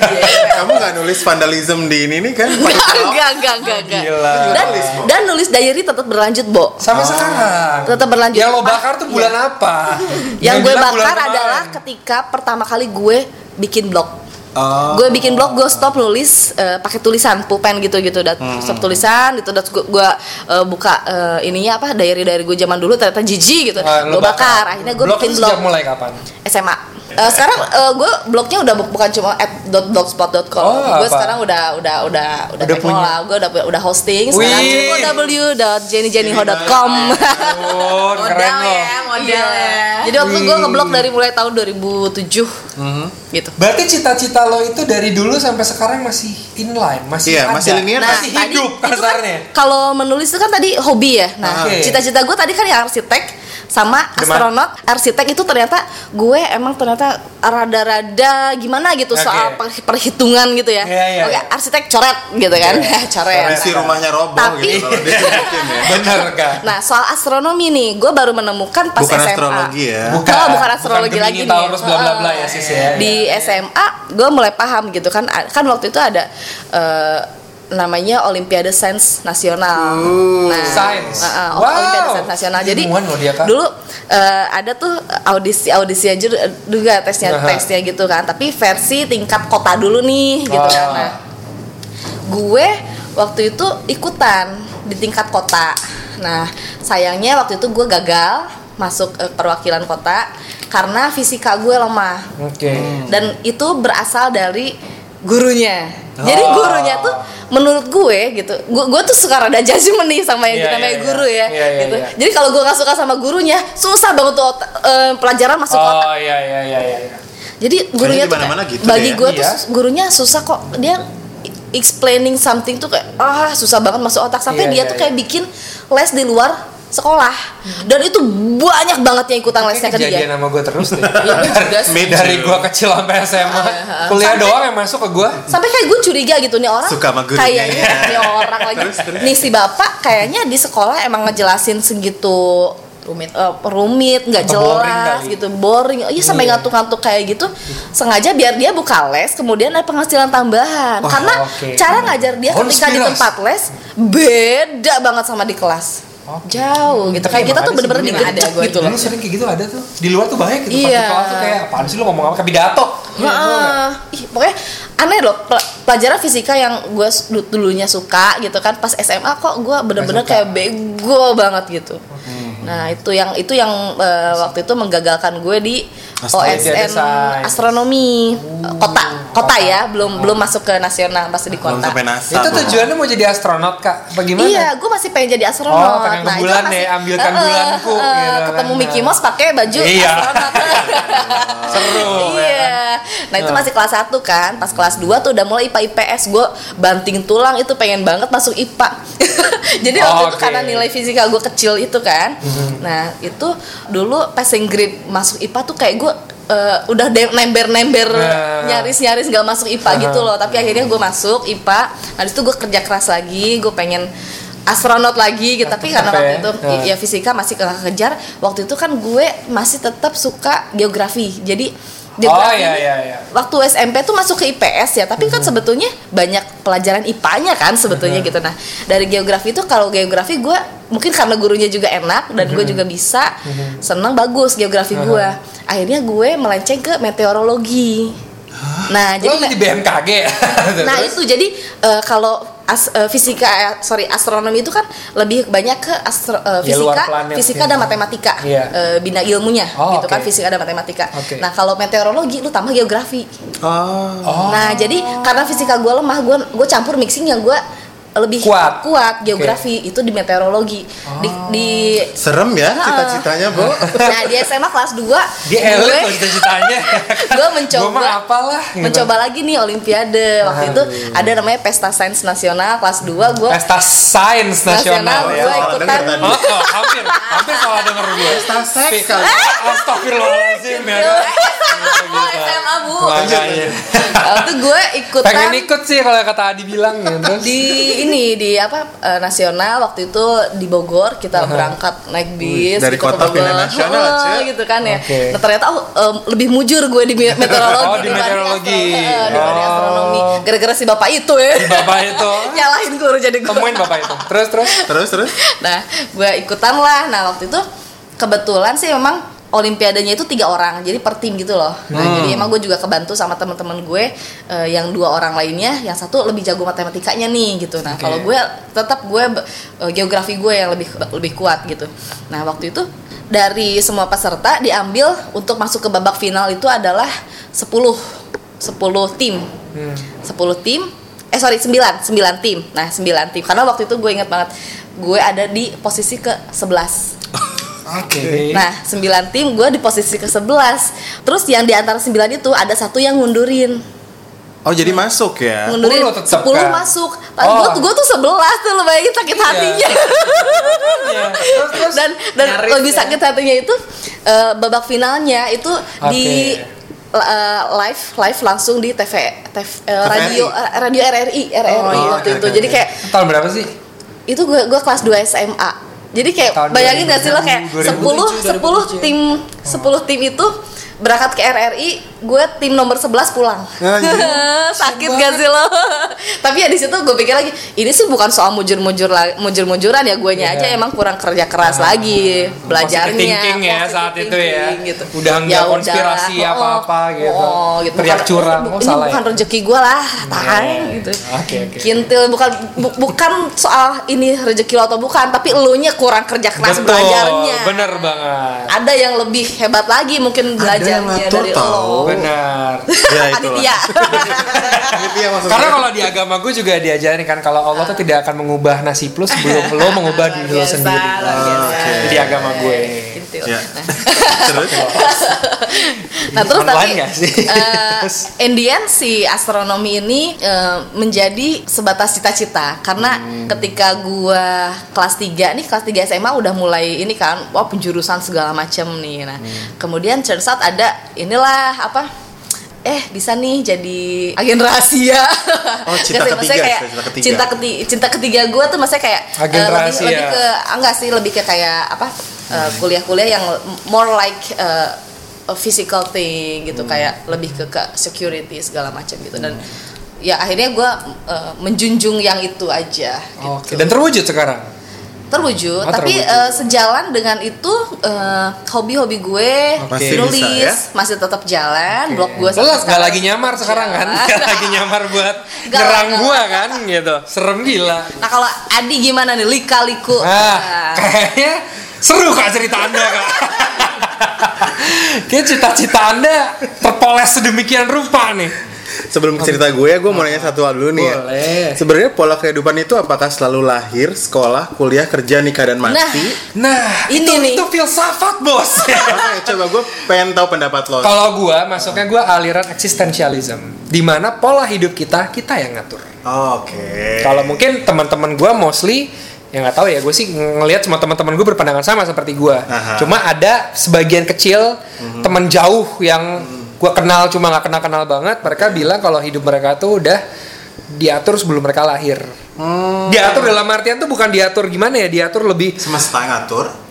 Nggak nulis vandalism di ini nih kan? enggak enggak enggak enggak Gila. dan dan nulis diary tetap berlanjut bo Sampai sekarang. Tetap berlanjut. Yang lo bakar tuh bulan apa? yang gue bakar adalah ketika pertama kali gue bikin blog Oh. gue bikin blog gue stop nulis eh, pakai tulisan pulpen gitu gitu dan Hmm. stop tulisan gitu dan gue, eh, buka eh, ininya apa diary dari gue zaman dulu ternyata jijik gitu Ah, lo gue bakar akhirnya gue Blog bikin itu blog sejak mulai kapan? SMA. Eh, sekarang gue blognya udah bu- bukan cuma at .blogspot.com. Oh, gue sekarang udah udah udah udah, Udah punya. lah. Gue udah udah hosting sekarang Wih. www.jennyjennyho.com. Oh, keren Modal loh. ya, modal ya. Jadi waktu gue ngeblog dari mulai tahun 2007 Mhm. gitu. Berarti cita-cita lo itu dari dulu sampai sekarang masih inline, masih Iya, ada. masih linear, masih tadi hidup kan kasarnya. kalau menulis itu kan tadi hobi ya. Nah, cita-cita gue tadi kan yang arsitek sama Gimana? astronot. Arsitek itu ternyata gue emang ternyata rada-rada gimana gitu Oke. soal per- perhitungan gitu ya. Iya, iya, Oke, iya. arsitek coret gitu kan. coret. Isi rumahnya roboh Tapi- gitu kalau ya. Bener kan? Nah, soal astronomi nih, gue baru menemukan pas Bukan SMA. astrologi ya. Bukan, Oh, bukan astrologi bukan lagi nih. Bla, bla, bla ya, sis, ya. Di SMA gue mulai paham gitu kan. Kan waktu itu ada eh, namanya Olimpiade Sains Nasional. Nah, Sains. uh, uh, Wow. Olimpiade Sains Nasional. Jadi dia, dulu eh, ada tuh audisi audisi aja juga tesnya Aha. tesnya gitu kan. Tapi versi tingkat kota dulu nih gitu Oh. kan. Nah, gue waktu itu ikutan di tingkat kota. Nah, sayangnya waktu itu gue gagal masuk eh, perwakilan kota karena fisika gue lemah Oke. dan itu berasal dari gurunya. Jadi Oh. gurunya tuh menurut gue gitu, gue, gue tuh suka rada judgment nih sama yang Iya, namanya iya, guru iya. ya, Iya, iya, gitu. iya. Jadi kalau gue nggak suka sama gurunya, susah banget tuh otak- eh, pelajaran masuk otak. Oh iya iya iya iya. Jadi gurunya tuh kayak- gitu bagi deh ya. gue tuh Iya. gurunya susah kok dia explaining something tuh kayak ah susah banget masuk otak sampai dia tuh kayak bikin les di luar sekolah dan itu banyak banget yang ikutan lesnya ke kejadian dia. sama gue terus deh. Iya, juga sih. Me Dari gue kecil sampai SMA, kuliah Sampai- doang yang masuk ke gue. sampai kayak gue curiga gitu nih orang Suka sama gurunya. kayaknya nih orang lagi Terus, terus. nih si bapak kayaknya di sekolah emang ngejelasin segitu rumit rumit nggak boring jelas gitu boring iya sampai Iya. ngantuk-ngantuk kayak gitu sengaja biar dia buka les kemudian ada penghasilan tambahan karena cara ngajar dia Bonus ketika di tempat les beda banget sama di kelas Oke. jauh gitu kayak kita tuh bener-bener gue gitu loh sering kayak gitu ada tuh. Di luar tuh banyak gitu. Pas Iya. di kelas tuh kayak apaan sih lu ngomong apa kayak pidato. Heeh. Ih, pokoknya aneh loh pel- pelajaran fisika yang gue dulunya suka gitu kan pas SMA kok gue bener-bener kayak bego banget gitu. Nah itu yang itu yang eh, waktu itu menggagalkan gue di OSN astronomi Eh, kota kota ya belum belum masuk ke nasional masih di Belum kota. sampai NASA. Itu tujuannya mau jadi astronot kak? Apa gimana? Iya, gue masih pengen jadi astronot. Oh, pengen itu bulan masih- nih, ambilkan eh, bulanku, gitu ketemu kan. Mickey Mouse pakai baju Iya. astronot. Seru. ya iya. Nah, itu masih kelas 1 kan. Pas kelas 2 tuh udah mulai IPA IPS. Gue banting tulang itu pengen banget masuk IPA. Jadi waktu itu Oke. karena nilai fisika gue kecil itu kan. Nah, itu dulu passing grade masuk IPA tuh kayak gue eh, udah nember-nember Nah. nyaris-nyaris gak masuk IPA gitu loh tapi akhirnya gue masuk IPA nah itu gue kerja keras lagi gue pengen astronot lagi gitu tapi karena Apa waktu ya? itu Nah. ya fisika masih ke- kejar waktu itu kan gue masih tetap suka geografi jadi Oh geografi iya ini iya iya. waktu SMP tuh masuk ke IPS ya tapi kan sebetulnya banyak pelajaran IPA-nya kan sebetulnya gitu. Nah dari geografi itu kalau geografi gue mungkin karena gurunya juga enak dan gue juga bisa seneng bagus geografi gue akhirnya gue melenceng ke meteorologi. Nah Lo jadi di BMKG. nah itu. Jadi eh, kalau as- eh, fisika eh, sorry astronomi itu kan lebih banyak ke astro, Ya, luar fisika planet fisika dan matematika Iya. eh, bina ilmunya Oh, gitu kan oke. fisika dan matematika Oke. nah kalau meteorologi lu tambah geografi Oh. Oh. Nah, jadi karena fisika gue lemah, gue gue campur mixing yang gue lebih Kuat. kuat geografi itu di meteorologi. Di, di Serem ya cita-citanya, Bu. nah di SMA kelas 2 Dia elit loh cita-citanya. gue mencoba Gua apalah. gitu. mencoba lagi nih olimpiade waktu itu ada namanya pesta sains nasional kelas 2 gue Pesta Sains Nasional Nasional, ya. gua Salah ikutan. Oh, oh, hampir, hampir salah denger gue. Pesta seks kali. Astagfirullahaladzim ya. Oh, SMA bu. Waktu gue ikutan Pengen ikut sih kalau kata Adi bilang gitu. di ini di apa eh, nasional waktu itu di Bogor kita berangkat naik bis dari gitu ke kota Bogor. pindah nasional, Cek. gitu kan ya Oke. nah, ternyata oh, em, lebih mujur gue di me- meteorologi Oh, di meteorologi. dibanding Oh. astronomi gara-gara si bapak itu ya Bapak itu. nyalahin guru jadi gue Temuin bapak itu. Terus terus. Terus terus. nah gue ikutan lah nah waktu itu kebetulan sih memang Olimpiadanya itu tiga orang, jadi per tim gitu loh. Nah, Hmm. jadi emang gue juga kebantu sama teman-teman gue eh, yang dua orang lainnya, yang satu lebih jago matematikanya nih gitu. Nah, Oke. kalau gue tetap gue eh, geografi gue yang lebih lebih kuat gitu. Nah, waktu itu dari semua peserta diambil untuk masuk ke babak final itu adalah 10 10 tim. 10 tim. Eh sorry 9, 9 tim. Nah, 9 tim. Karena waktu itu gue inget banget gue ada di posisi ke 11. Oke. Nah, 9 tim gue di posisi ke 11. Terus yang di antara 9 itu ada satu yang ngundurin. Oh jadi masuk ya? Ngundurin 10 tetap 10 kan? masuk. Oh. Gue gue tuh 11 tuh lo bayangin sakit Iya. hatinya. Iya. Terus, terus dan dan nyaris lebih ya. sakit hatinya itu eh, babak finalnya itu di Oke. eh, live live langsung di TV, TV eh, radio radio RRI RRI Oh, iya, waktu oke, itu oke, jadi kayak tahun berapa sih? itu gue gue kelas 2 SMA jadi kayak bayangin gak sih lo kayak 2007, 10 10 tim 10 tim itu berangkat ke RRI gue tim nomor 11 pulang sakit gak sih lo tapi ya di situ gue pikir lagi ini sih bukan soal mujur-mujur mujur-mujuran ya gue Iya. aja emang kurang kerja keras lagi belajarnya Positive thinking ya saat itu ya. thinking Udah nggak Ya konspirasi udahlah, apa-apa oh, gitu. oh, gitu. Teriak curang, ini oh, salah ini bukan ya? rezeki gue lah tahan gitu Oke oke. kintil bukan bu- bukan soal ini rezeki lo atau bukan tapi elunya kurang kerja keras Betul, belajarnya bener banget. ada yang lebih hebat lagi mungkin Ada yang belajarnya ngatur tahu. Benar. Ya. Aditya Aditya maksud Karena kalau di agama gue juga diajarin kan kalau Allah tuh tidak akan mengubah nasi plus sebelum lo mengubah diri lo sendiri. Di agama gue. Kintil. Ya. Nah. Terus? Nah terus tapi sih? eh, in the end si astronomi ini eh, menjadi sebatas cita-cita karena Hmm. ketika gua kelas 3 nih kelas 3 SMA udah mulai ini kan wah penjurusan segala macam nih nah Hmm. kemudian turns out ada inilah apa eh bisa nih jadi agen rahasia. Oh, cinta ketiga, kayak cinta ketiga. cinta ketiga cinta ketiga gue tuh maksudnya kayak Agen lebih rahasia. lebih ke ah, enggak sih lebih ke kayak apa eh, kuliah-kuliah yang more like eh, a physical thing gitu Hmm. kayak lebih ke ke security segala macam gitu dan ya akhirnya gue menjunjung yang itu aja gitu. Oke. Dan terwujud sekarang. Terwujud Oh, tapi terwujud. eh, sejalan dengan itu eh, hobi-hobi gue Masih nulis bisa, ya? masih tetap jalan blog gue Lo nggak lagi nyamar sekarang kan? Nggak lagi nyamar buat nyerang nggak. gua kan gitu. Serem gila. Nah kalau Adi gimana nih lika-liku? Ah, kayaknya seru kak cerita anda kak. Kayak cita-cita anda terpoles sedemikian rupa nih. Sebelum cerita gue, gue mau nanya satu hal dulu nih ya. Boleh. Sebenarnya pola kehidupan itu apakah selalu lahir, sekolah, kuliah, kerja, nikah dan mati? Nah, Ini itu, nih. itu filsafat bos. Oke, coba gue pengen tahu pendapat lo. Kalau gua masuknya gua aliran eksistensialism, di mana pola hidup kita kita yang ngatur. Oke. Kalau mungkin teman-teman gua mostly yang nggak tahu ya gue sih ngelihat semua teman-teman gue berpandangan sama seperti gua. Aha. Cuma ada sebagian kecil teman jauh yang gua kenal cuma nggak kenal-kenal banget. Mereka bilang kalau hidup mereka tuh udah diatur sebelum mereka lahir. Diatur dalam artian tuh bukan diatur gimana ya, diatur lebih semesta ngatur.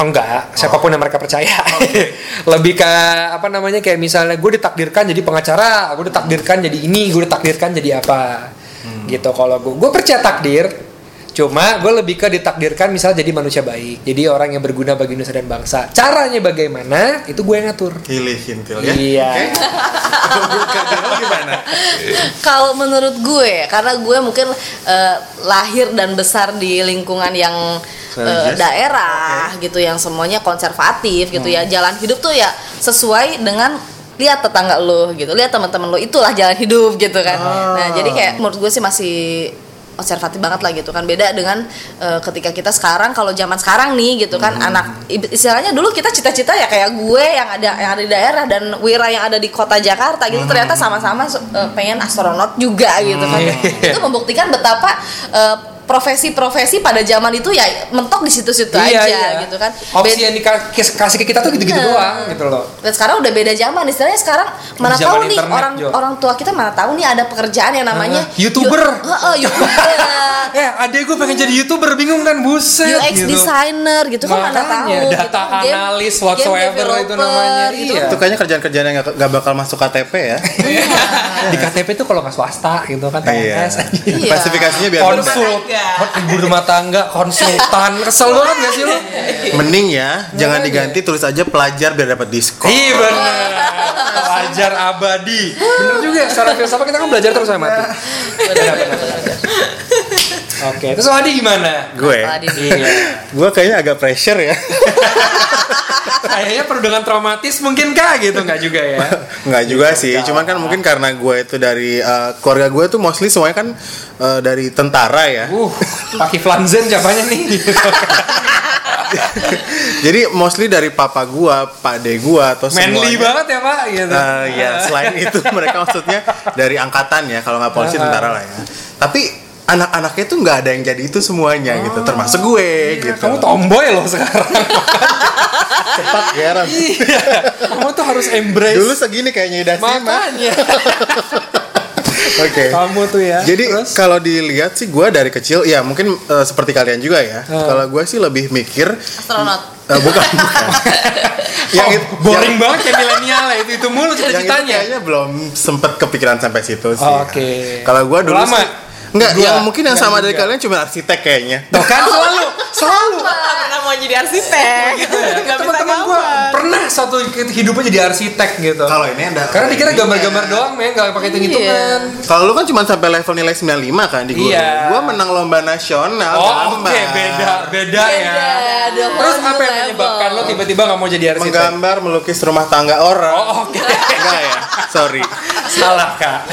Oh, enggak, siapa pun yang mereka percaya. Lebih ke apa namanya kayak misalnya gue ditakdirkan jadi pengacara, gue ditakdirkan jadi ini, gue ditakdirkan jadi apa. Gitu kalau gue, gue percaya takdir. Cuma gue lebih ke ditakdirkan misal jadi manusia baik, jadi orang yang berguna bagi nusa dan bangsa. Caranya bagaimana? Itu gue yang ngatur. Pilih kintil ya. Iya. Lo gimana? Kalau menurut gue, karena gue mungkin eh, lahir dan besar di lingkungan yang Religious? daerah gitu, yang semuanya konservatif gitu ya. Hmm. Jalan hidup tuh ya sesuai dengan lihat tetangga lo gitu, lihat teman-teman lo itulah jalan hidup gitu kan. Ah. Nah jadi kayak menurut gue sih masih konservatif banget lah gitu kan beda dengan eh, ketika kita sekarang kalau zaman sekarang nih gitu kan Hmm. anak istilahnya dulu kita cita-cita ya kayak gue yang ada yang ada di daerah dan Wira yang ada di kota Jakarta gitu ternyata Hmm. sama-sama eh, pengen astronot juga gitu kan itu membuktikan betapa eh, profesi-profesi pada zaman itu ya mentok di situ-situ aja gitu kan Opsi Beda- yang dikasih ke kita tuh gitu-gitu Bener. doang gitu loh. dan sekarang udah beda zaman istilahnya sekarang mana Zaman tahu nih internet, orang Jo. orang tua kita mana tahu nih ada pekerjaan yang namanya Ah, YouTuber. Yu- Heeh, YouTuber Eh, adek gue pengen jadi youtuber bingung kan buset. UX gitu. designer gitu kan mana tahu gitu data kan. Game- analis game whatsoever itu developer namanya, gitu iya. Itu kayaknya kerjaan-kerjaan yang gak, gak bakal masuk KTP ya. di KTP tuh kalau nggak swasta gitu kan Iya. TNS Iya. Klasifikasinya biar konsul ibu rumah tangga konsultan. Kesel banget gak sih lu? Mending ya, jangan diganti tulis aja pelajar biar dapat diskon. iya bener. Pelajar abadi. Bener juga secara filsafat kita kan belajar terus sampai mati benar benar Oke, terus Wadi gimana? gue. Iya. gue kayaknya agak pressure ya Kayaknya perlu dengan traumatis mungkin kah gitu nggak juga ya? Nggak juga sih, cuman kan mungkin karena gue itu dari eh, keluarga gue tuh mostly semuanya kan eh, dari tentara ya. Uh, pakai flanzen siapanya nih? Jadi mostly dari papa gue, pak de gue atau Manly semuanya. banget ya pak gitu. Eh, ya selain itu mereka maksudnya dari angkatan ya kalau nggak polisi tentara lah ya. Tapi anak-anaknya tuh nggak ada yang jadi itu semuanya gitu, termasuk gue Iya, gitu. Kamu tomboy loh sekarang. cepat ya. Ram. iya. Kamu tuh harus embrace. Dulu segini kayaknya Sima. makanya. Oke. Kamu tuh ya. Jadi kalau dilihat sih gue dari kecil ya mungkin eh, seperti kalian juga ya. Hmm. Kalau gue sih lebih mikir Astronot. eh, bukan bukan. yang Oh, itu boring banget kayak milenial ya itu itu mulu yang, yang itu cita-citanya. kayaknya belum sempet kepikiran sampai situ sih. Oh, oke. Kalau gue dulu Lama? sih- Enggak, Gua- yang mungkin yang enggak sama dari kalian cuma arsitek kayaknya. Tuh kan selalu, selalu. Mau jadi arsitek. Gitu ya. Bisa Teman-teman gue pernah satu hidupnya jadi arsitek gitu. Kalau ini ada Karena dikira gambar-gambar doang, men, nggak pakai hitung-hitungan. Kalau lu kan cuma sampai level nilai 95 kan di guru. Iya. Gua menang lomba nasional Oh, oke, gambar. beda, beda ya. Beda, Terus whole apa yang menyebabkan lo tiba-tiba nggak mau jadi arsitek? Menggambar melukis rumah tangga orang. Oh, oke. Enggak ya? Sorry. Salah kak.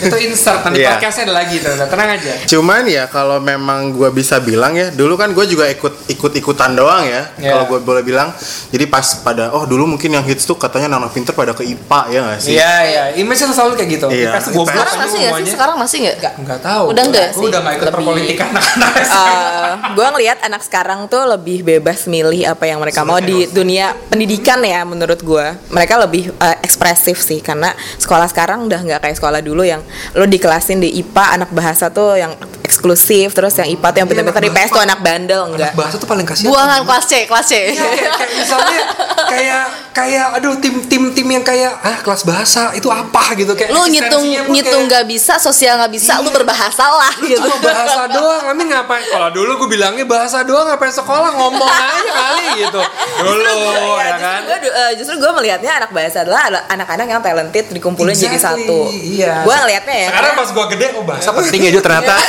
Itu insert nanti Iya. podcastnya ada lagi, tenang, tenang aja. Cuman ya kalau memang gua bisa bilang ya, dulu kan gue juga ikut ikut ikutan doang ya. Iya. Kalau gue boleh bilang, jadi pas pada oh dulu mungkin yang hits tuh katanya anak pinter pada ke IPA ya nggak sih? Iya iya, image selalu kayak gitu. Iya. IPS goblok Sekarang masih nggak sih? Sekarang masih nggak? Nggak tahu. Udah nggak Gue sih? udah nggak ikut Lebih- perpolitikan anak-anak. Eh, gue ngelihat anak sekarang tuh lebih bebas milih apa yang mereka mau di dunia pendidikan ya menurut gue mereka lebih eh, ekspresif sih karena sekolah sekarang udah nggak kayak sekolah dulu yang lo dikelasin di IPA anak bahasa tuh yang eksklusif terus yang IPA tuh yang Iya, pintar-pintar IPS tuh anak bandel enggak Bahasa tuh paling kasihan. Buangan kelas C, kelas C. Iya, kayak, kayak misalnya kayak kayak aduh tim tim tim yang kayak ah kelas bahasa itu apa gitu kayak Lu ngitung ngitung kayak- nggak bisa, sosial nggak bisa, lu Iya. berbahasa lah Lu gitu. cuma bahasa doang, kami ngapain? Kalau dulu gue bilangnya bahasa doang, ngapain sekolah ngomong aja kali gitu. Dulu, ya kan? Gue justru gue melihatnya anak bahasa adalah ada anak-anak yang talented dikumpulin jadi Exactly, satu. Iya. Gue ngelihatnya ya. Sekarang pas gue gede, oh bahasa penting aja ternyata.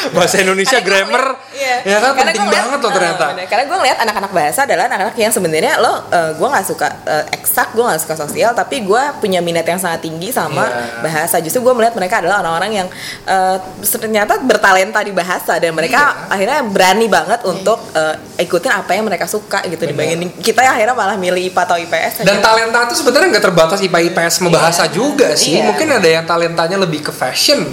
bahasa Indonesia Karena grammar, iya. ya kan Karena penting ngeliat- banget loh ternyata. bener. karena gue ngeliat anak-anak bahasa adalah anak-anak yang sebenarnya lo, eh, gue nggak suka eh, eksak, gue nggak suka sosial, tapi gue punya minat yang sangat tinggi sama Iya. bahasa. Justru gue melihat mereka adalah orang-orang yang eh, ternyata bertalenta di bahasa dan mereka Iya. akhirnya berani banget untuk eh, ikutin apa yang mereka suka gitu dibandingin kita yang akhirnya malah milih IPA atau IPS. Dan aja. talenta itu sebenarnya nggak terbatas IPA IPS sama bahasa juga sih. Iya. Mungkin ada yang talentanya lebih ke fashion,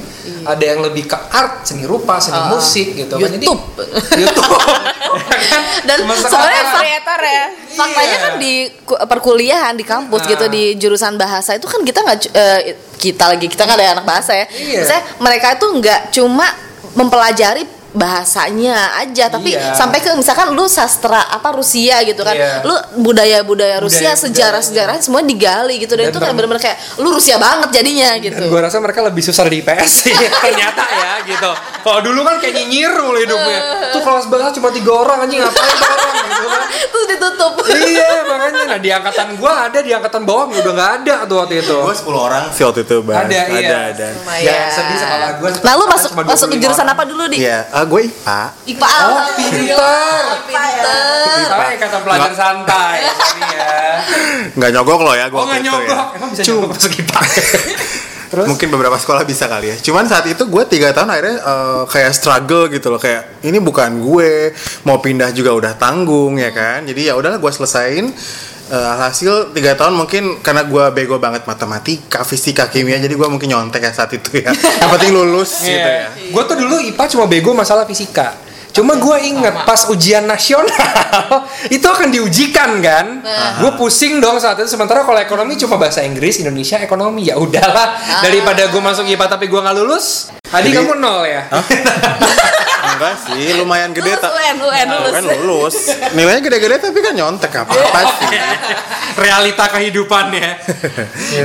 ada yang lebih ke art, seni rupa, seni Ah. musik gitu kan. Jadi YouTube. YouTube. ya kan? Dan sekarang- kreator ya. Faktanya Iya. kan di ku- perkuliahan di kampus Ah. gitu di jurusan bahasa itu kan kita nggak eh, kita lagi kita kan ada anak bahasa ya. Iya. Maksudnya mereka itu nggak cuma mempelajari bahasanya aja tapi Iya. sampai ke misalkan lu sastra apa Rusia gitu kan Iya. lu budaya-budaya Rusia Budaya-budayanya. sejarah-sejarah semua digali gitu dan, Dan itu kayak tem- bener-bener kayak lu Rusia banget jadinya Dan gitu gue rasa mereka lebih susah di IPS sih ternyata ya gitu. Kalau dulu kan kayak nyinyir mulu hidupnya. Tuh kelas bahasa cuma tiga orang anjing ngapain tuh orang gitu kan. terus ditutup iya makanya nah di angkatan gue ada di angkatan bawah udah nggak ada tuh waktu itu. Gue 10 orang sih waktu itu bahas. Ada, iya. ada, ada. Ya sedih sekolah gue. nah lu masuk masuk ke jurusan apa dulu di Iya, gue IPA. IPA Oh pinter. pinter Saya kata pelajar santai ini ya. Nggak nyogok loh ya gue Oh nggak itu nyogok. ya. Emang bisa nyogok masuk IPA? Terus? Mungkin beberapa sekolah bisa kali ya. Cuman saat itu gue tiga tahun akhirnya eh, kayak struggle gitu loh. Kayak ini bukan gue. Mau pindah juga udah tanggung ya kan. Jadi ya udahlah gue selesain. Eh, hasil tiga tahun mungkin karena gue bego banget matematika, fisika, kimia. Jadi gue mungkin nyontek ya saat itu ya. Yang penting lulus gitu ya. Gue tuh dulu IPA cuma bego masalah fisika. Cuma gue inget pas ujian nasional itu akan diujikan kan. Gue pusing dong saat itu. Sementara kalau ekonomi cuma bahasa Inggris, Indonesia ekonomi ya udahlah. Daripada gue masuk IPA tapi gue nggak lulus. Adi Jadi- kamu nol ya. Enggak sih, lumayan gede Lulus, tak. UN, UN, lulus. Kan lulus. Nilainya gede-gede tapi kan nyontek apa apa sih. Realita kehidupannya.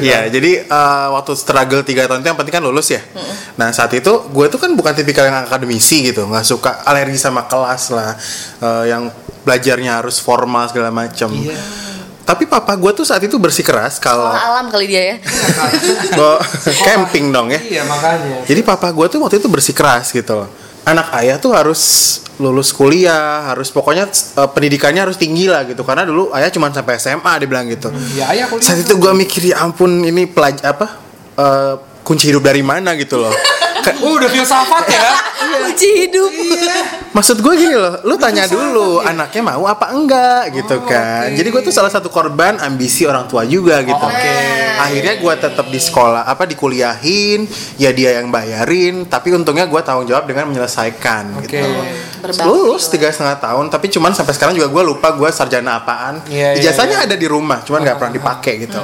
Iya, jadi eh, waktu struggle 3 tahun itu yang penting kan lulus ya. Nah saat itu gue tuh kan bukan tipikal yang akademisi gitu, nggak suka alergi sama kelas lah, eh, yang belajarnya harus formal segala macam. Iya. Tapi papa gue tuh saat itu bersikeras kalau alam kali dia ya camping dong ya. Iya makanya. Jadi papa gue tuh waktu itu bersikeras gitu loh. Anak ayah tuh harus lulus kuliah, harus pokoknya eh, pendidikannya harus tinggi lah gitu. Karena dulu ayah cuma sampai SMA dia bilang gitu. Ya ayah kuliah. Saat itu gue mikir ya ampun ini pelaj apa eh, kunci hidup dari mana gitu loh. Kayak, Oh, udah filsafat ya. Kunci hidup. Maksud gue gini loh, lu tanya dulu anaknya mau apa enggak gitu kan. Jadi gue tuh salah satu korban ambisi orang tua juga gitu. Oke. Akhirnya gue tetap di sekolah apa dikuliahin, ya dia yang bayarin. Tapi untungnya gue tanggung jawab dengan menyelesaikan Oke. gitu. Berbakti Lulus tiga setengah tahun, tapi cuman sampai sekarang juga gue lupa gue sarjana apaan. Iya, iya, Ijazahnya iya. ada di rumah, cuman nggak pernah dipakai gitu.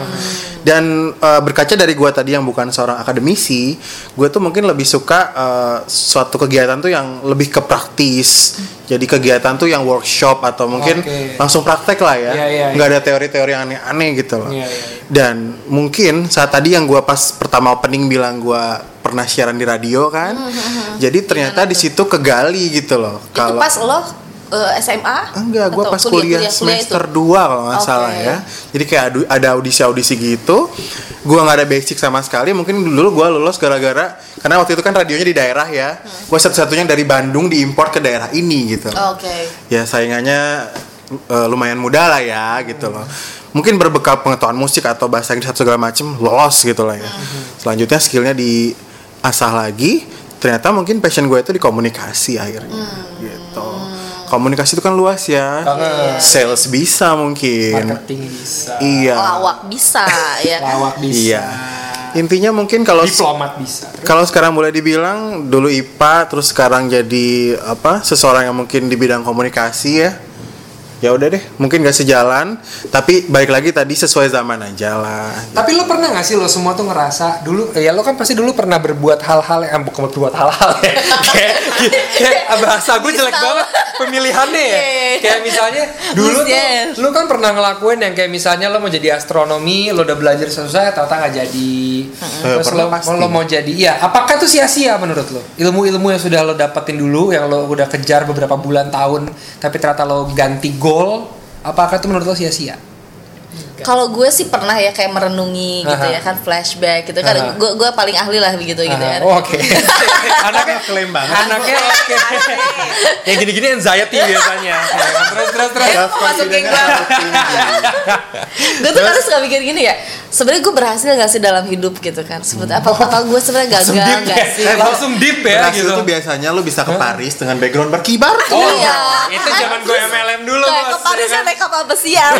Dan eh, berkaca dari gue tadi yang bukan seorang akademisi, gue tuh mungkin lebih suka eh, suatu kegiatan tuh yang lebih ke praktis. Jadi kegiatan tuh yang workshop atau mungkin Oke. langsung praktek lah ya, Iya, iya, nggak ada teori-teori yang aneh-aneh gitu loh. Iya, iya, Dan mungkin saat tadi yang gue pas pertama opening bilang gue pernah siaran di radio kan, jadi ternyata di situ kegali gitu loh. Itu pas lo eh, SMA? Enggak, gue pas kuliah, semester 2 kalau nggak Oke. salah ya. Jadi kayak adu- ada audisi-audisi gitu. Gue nggak ada basic sama sekali. Mungkin dulu gue lulus gara-gara karena waktu itu kan radionya di daerah ya. Gue satu-satunya dari Bandung diimpor ke daerah ini gitu. Oke. Ya saingannya eh, lumayan muda lah ya gitu loh. Mungkin berbekal pengetahuan musik atau bahasa Inggris atau segala macem lolos gitu lah ya. Selanjutnya skillnya diasah lagi. Ternyata mungkin passion gue itu di komunikasi akhirnya gitu. Komunikasi itu kan luas ya. Banget. Sales bisa mungkin. Marketing bisa. Iya. Lawak bisa ya kan? Lawak bisa. Iya. Intinya mungkin kalau Diplomat bisa. kalau sekarang boleh dibilang dulu IPA terus sekarang jadi apa seseorang yang mungkin di bidang komunikasi ya ya udah deh mungkin gak sejalan tapi baik lagi tadi sesuai zaman aja lah. Tapi lo pernah gak sih lo semua tuh ngerasa dulu ya lo kan pasti dulu pernah berbuat hal-hal yang bukan berbuat hal-hal ya kayak kayak bahasa gue jelek banget pemilihannya ya. Iya, iya, iya. kayak misalnya dulu tuh Yes. lo kan pernah ngelakuin yang kayak misalnya lo mau jadi astronomi lo udah belajar susah ternyata nggak jadi. Terus pernah lo, pasti. lo mau jadi ya apakah itu sia-sia menurut lo? Ilmu-ilmu yang sudah lo dapetin dulu yang lo udah kejar beberapa bulan tahun tapi ternyata lo ganti goal apakah itu menurut lo sia-sia Kalau gue sih pernah ya kayak merenungi gitu Aha. ya kan flashback gitu kan Aha. gue gue paling ahli lah begitu gitu ya. oh, Oke. anaknya klaim banget Anaknya oke. yang gini-gini anxiety biasanya. Ya, terus terus terus. Kok masukin gue? gue tuh kadang suka mikir gini ya. Sebenarnya gue berhasil gak sih dalam hidup gitu kan? Sebetulnya apa apa gue sebenarnya gagal Langsung deep gak ya. sih? Eh, langsung deep ya Berhasil gitu. tuh biasanya lu bisa ke Paris dengan background berkibar Oh, Iya. itu zaman gue MLM dulu, ke Paris ya kan? naik kapal pesiar.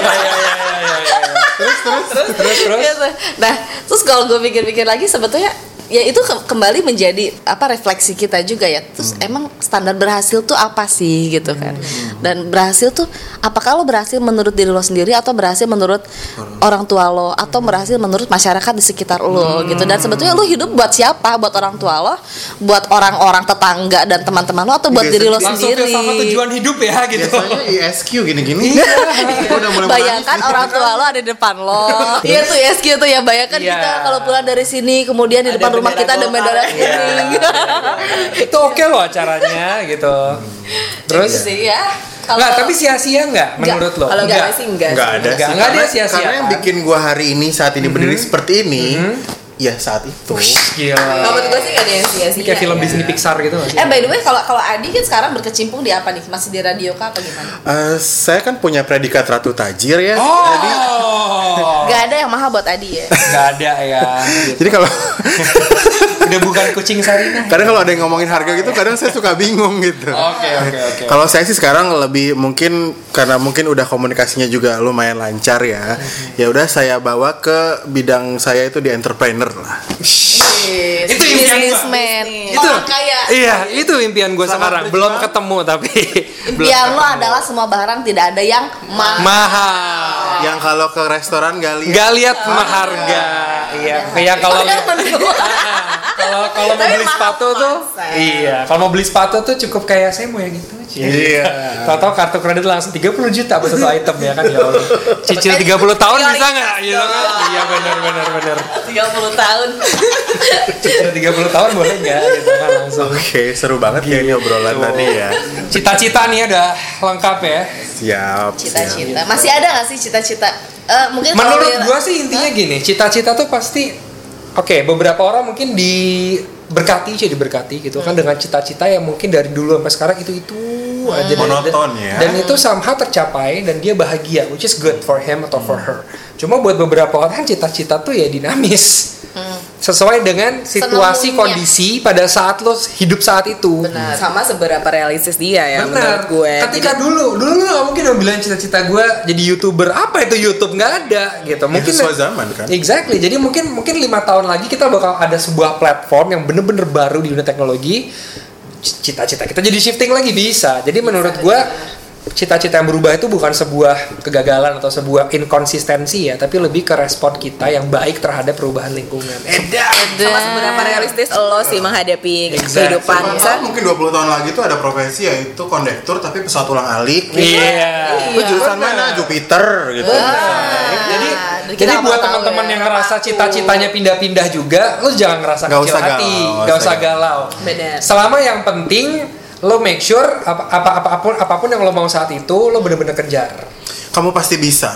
Terus terus terus terus terus. Nah, terus kalau gue pikir-pikir lagi sebetulnya ya itu ke- kembali menjadi apa refleksi kita juga ya. Terus emang standar berhasil tuh apa sih gitu kan? Dan berhasil tuh apakah lo berhasil menurut diri lo sendiri atau berhasil menurut orang tua lo atau berhasil menurut masyarakat di sekitar lo gitu. Dan sebetulnya lo hidup buat siapa? Buat orang tua lo, buat orang-orang tetangga dan teman-teman lo atau buat Biasanya diri lo Langsung sendiri? filsafat tujuan hidup ya gitu. biasanya ISQ gini-gini Iya. udah mulai Bayangkan orang tua lo ada di depan lo. Iya tuh ya tuh ya. Bayangkan Iya. kita kalau pulang dari sini kemudian di depan rumah kita ada bendera Iya. kuning. Itu oke loh acaranya gitu. Terus Gitu sih ya. Kalau Nggak, tapi sia-sia nggak menurut lo? Kalau Enggak. enggak sih enggak. Nggak sih. ada Nggak, nggak dia Karena- sia-sia, Karena yang bikin gua hari ini saat ini berdiri seperti ini, ya saat itu. Gila. Kalau menurut gue sih enggak ada yang sia-sia. Kayak film ya. Disney Pixar gitu nggak sih? Eh by the way kalau kalau Adi kan sekarang berkecimpung di apa nih? Masih di radio kah apa gimana? Eh, saya kan punya predikat ratu tajir ya. Oh. Gak ada yang mahal buat Adi ya. Gak ada ya. Gitu. Jadi kalau Udah bukan kucing Sarina. kadang kalau ada yang ngomongin harga gitu, kadang saya suka bingung gitu. Oke oke oke. Kalau saya sih sekarang lebih mungkin karena mungkin udah komunikasinya juga lumayan lancar ya. Ya udah saya bawa ke bidang saya itu di entrepreneur lah. Itu impian. Businessman. Itu Orang kaya. Iya, itu impian gue sekarang. Belum ketemu tapi Impian lo adalah semua barang tidak ada yang mahal. mahal. Yang kalau ke restoran gak lihat Gak lihat harga. Iya, kayak kalau Oh, yang berdua. Kalau kalau mau beli sepatu tuh konsep. iya, kalau mau beli sepatu tuh cukup kayak saya mau yang gitu aja. Iya. Tahu-tahu kartu kredit langsung 30 juta buat satu item ya kan ya Allah. Cicil 30 tahun bisa nggak? Gitu kan? Iya benar benar benar. 30 tahun. Cicil 30 tahun boleh nggak gitu kan langsung. Oke, seru banget ya ini obrolan Gitu. tadi ya. Cita-cita nih udah lengkap ya. Siap. Cita-cita. Masih ada gak sih cita-cita? Eh, mungkin Menurut gua sih intinya gini, cita-cita tuh pasti Oke, beberapa orang mungkin di berkati aja diberkati gitu kan dengan cita-cita yang mungkin dari dulu sampai sekarang itu itu aja. Dan- Monoton dan, ya. dan itu somehow tercapai dan dia bahagia which is good for him atau for her cuma buat beberapa orang cita-cita tuh ya dinamis sesuai dengan situasi Senemungnya. kondisi pada saat lo hidup saat itu Benar. sama seberapa realistis dia ya Benar. menurut gue Ketika Jadi- dulu, dulu lu gak mungkin dong bilang cita-cita gue jadi youtuber. Apa itu YouTube? Nggak ada gitu. Mungkin sesuai zaman kan. Exactly. Jadi mungkin mungkin lima tahun lagi kita bakal ada sebuah platform yang bener-bener baru di dunia teknologi. Cita-cita kita jadi shifting lagi bisa. Jadi menurut gue cita-cita yang berubah itu bukan sebuah kegagalan atau sebuah inkonsistensi ya, tapi lebih ke respon kita yang baik terhadap perubahan lingkungan. Edan. sama seberapa realistis lo sih menghadapi Exactly. kehidupan tahu mungkin 20 tahun lagi tuh ada profesi yaitu kondektur tapi pesawat ulang alik. Iya. Lu jurusan mana? Jupiter gitu. Jadi, dan kita jadi buat teman-teman ya. yang ngerasa cita-citanya pindah-pindah juga, lu jangan ngerasa Nggak kecil usah hati, galau, usah usah galau. Benar. Selama yang penting lo make sure apa, apa apa pun apa pun yang lo mau saat itu lo bener-bener kejar. Kamu pasti bisa.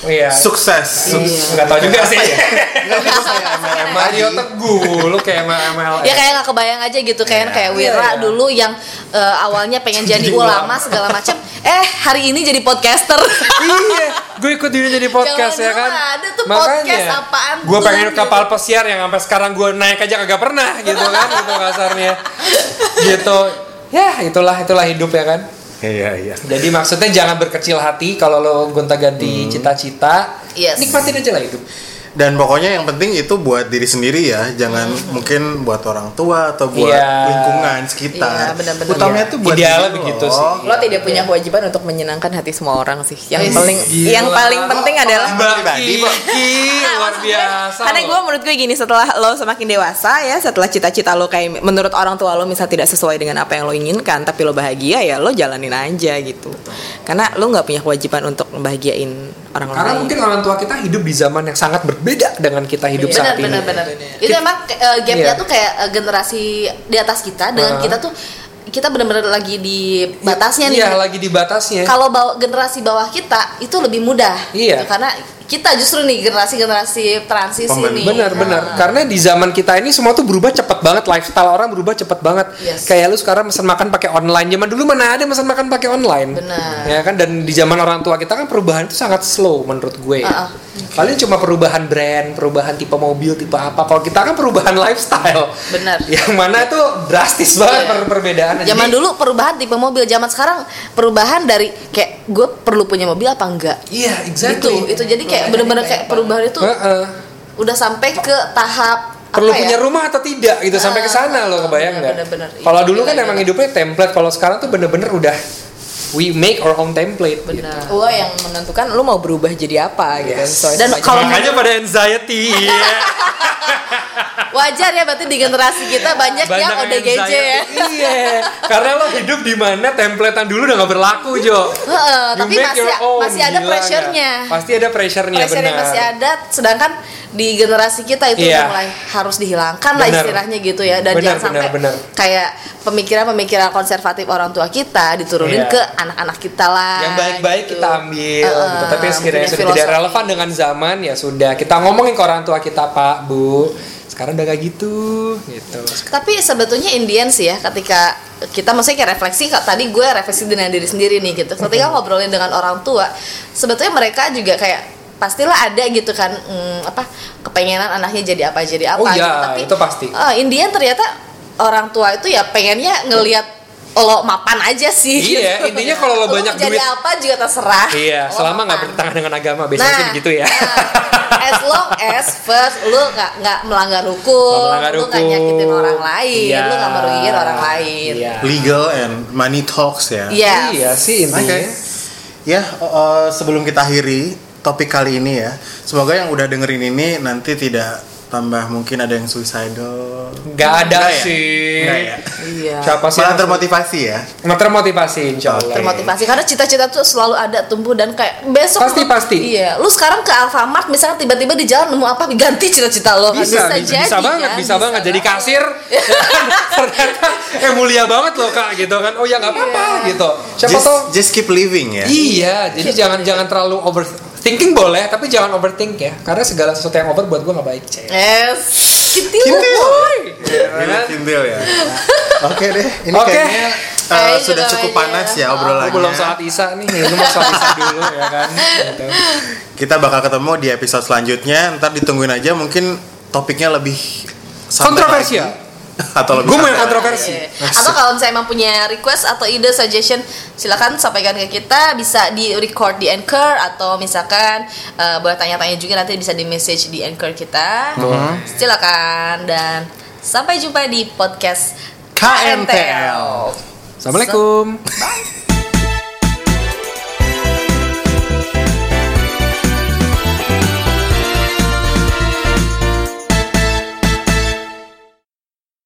Iya. Sukses. Nggak tahu juga sih. Enggak bisa kayak MLM Mario. Teguh, lu kayak ML. ya kayak nggak kebayang aja gitu kayak Iya. kayak Wira Iya, iya. dulu yang eh, awalnya pengen jadi Jadi ulama segala macam eh hari ini jadi podcaster iya, gue ikut dia jadi podcast Jangan ya kan. dulu ada tuh podcast apaan Gue pengen gitu. kapal pesiar yang sampai sekarang gue naik aja kagak pernah gitu kan, gitu kasarnya. Gitu. Ya, itulah itulah hidup ya kan. Iya, iya. Jadi maksudnya jangan berkecil hati kalau lo gonta-ganti cita-cita. Yes. Nikmatin aja lah hidup. Dan pokoknya yang penting itu buat diri sendiri ya, jangan mungkin buat orang tua atau buat Iya. lingkungan sekitar. Iya, benar-benar. Utamanya Iya. tuh buat Idealnya diri lo. begitu sih. lo tidak punya kewajiban untuk menyenangkan hati semua orang sih yang Yes. paling Gila. yang paling penting adalah Mbak Pribadi, luar biasa. karena gue menurut gue gini setelah lo semakin dewasa ya setelah cita-cita lo kayak menurut orang tua lo misal tidak sesuai dengan apa yang lo inginkan tapi lo bahagia ya lo jalanin aja gitu karena lo nggak punya kewajiban untuk membahagiain orang Karena lain mungkin orang tua kita hidup di zaman yang sangat berbeda dengan kita hidup benar saat ini. benar benar itu emang eh, gapnya Iya. tuh kayak eh, generasi di atas kita dengan Ah. kita tuh kita benar-benar lagi di batasnya nih Iya, lagi di batasnya. kalau bawa generasi bawah kita itu lebih mudah Iya. gitu. karena kita justru nih generasi-generasi transisi Pemben- nih Benar, benar. Karena di zaman kita ini semua tuh berubah cepet banget, lifestyle orang berubah cepet banget. Yes. Kayak lu sekarang pesan makan pakai online. Zaman dulu mana ada pesan makan pakai online. Benar. Ya kan dan di zaman orang tua kita kan perubahan itu sangat slow menurut gue. Ah, ah. Paling cuma perubahan brand, perubahan tipe mobil, tipe apa. Kalau kita kan perubahan lifestyle. Benar. Yang mana itu drastis banget Iya. per- perbedaannya. Zaman Jadi- dulu perubahan tipe mobil, zaman sekarang perubahan dari kayak gue perlu punya mobil apa enggak? Iya, Gitu. exactly. Itu jadi kayak bener-bener kayak perubahan itu Heeh. udah sampai ke tahap perlu apa punya ya? rumah atau tidak gitu sampai ke sana loh kebayang nggak? bener-bener. Kalau Itu dulu kan nilainya. emang hidupnya template, kalau sekarang tuh bener-bener udah we make our own template. Gitu. Benar. lo yang menentukan lo mau berubah jadi apa gitu Yes. Sesuai Dan sama kalau Makanya pada anxiety. Iya. Wajar ya berarti di generasi kita banyak, yang ODGJ ya. Iya, karena lo hidup di mana templatean dulu udah nggak berlaku Jo. Heeh, You tapi masih own, masih ada gila pressure-nya. Pasti ada pressure-nya Pressure benar. masih ada, sedangkan di generasi kita itu Iya. udah mulai harus dihilangkan lah Benar. istilahnya gitu ya dan Benar, jangan sampai benar, benar. kayak pemikiran-pemikiran konservatif orang tua kita diturunin Iya. ke anak-anak kita lah. yang baik-baik gitu. kita ambil Heeh, gitu. tapi sekiranya sudah tidak filosofi. relevan dengan zaman ya sudah kita ngomongin ke orang tua kita pak bu sekarang udah kayak gitu gitu Tapi sebetulnya Indian sih ya ketika kita maksudnya kayak refleksi kak tadi gue refleksi dengan diri sendiri nih gitu. Ketika ngobrolin dengan orang tua, sebetulnya mereka juga kayak pastilah ada gitu kan mm, apa kepengenan anaknya jadi apa jadi apa Oh gitu. iya, Tapi itu pasti. eh, Indian ternyata orang tua itu ya pengennya ngelihat lo mapan aja sih. Iya, gitu. intinya kalau lo banyak jadi duit- apa juga terserah. iya Lo selama nggak bertentangan dengan agama biasanya sih begitu ya nah, as long as first lu nggak nggak melanggar hukum, melanggar lu nggak hukum. nyakitin orang lain, Iya. lu nggak merugiin orang lain. iya Legal and money talks ya. Yes. iya sih intinya Oke. Ya, eh, sebelum kita akhiri topik kali ini ya, semoga yang udah dengerin ini nanti tidak tambah mungkin ada yang suicidal. nggak ada Nggak ya? sih Nggak ya? Iya. siapa sih Malah termotivasi ya. Nggak termotivasi insya Allah Termotivasi karena cita-cita tuh selalu ada tumbuh dan kayak besok Pasti, lu- pasti. Iya, lu sekarang ke Alfamart misalnya tiba-tiba di jalan nemu apa ganti cita-cita lo kan bisa, bisa, jadi banget, kan? bisa, banget. Jadi kasir, ternyata eh mulia banget loh kak, gitu kan? Oh ya nggak apa-apa, gitu. Siapa Just, tahu? just keep living ya. Iya, jadi jangan jangan terlalu overthinking boleh, tapi jangan overthink ya, karena segala sesuatu yang over buat gue nggak baik. Cek. Yes. Kintil. Kintil, kintil ya. Oke deh, ini Oke. kayaknya uh, sudah cukup aja. panas ya Aku obrolannya. belum sholat isya nih, lu mau sholat isya dulu ya kan. Gitu. Kita bakal ketemu di episode selanjutnya. Ntar ditungguin aja mungkin topiknya lebih Kontroversial. lagi. Atau lebih Gue mau yang kontroversi. Iya. Atau kalau misalnya emang punya request atau ide suggestion silakan sampaikan ke kita bisa di record di Anchor atau misalkan eh, buat tanya-tanya juga nanti bisa di message di Anchor kita. Silakan dan sampai jumpa di podcast KNTL. Assalamualaikum. Bye.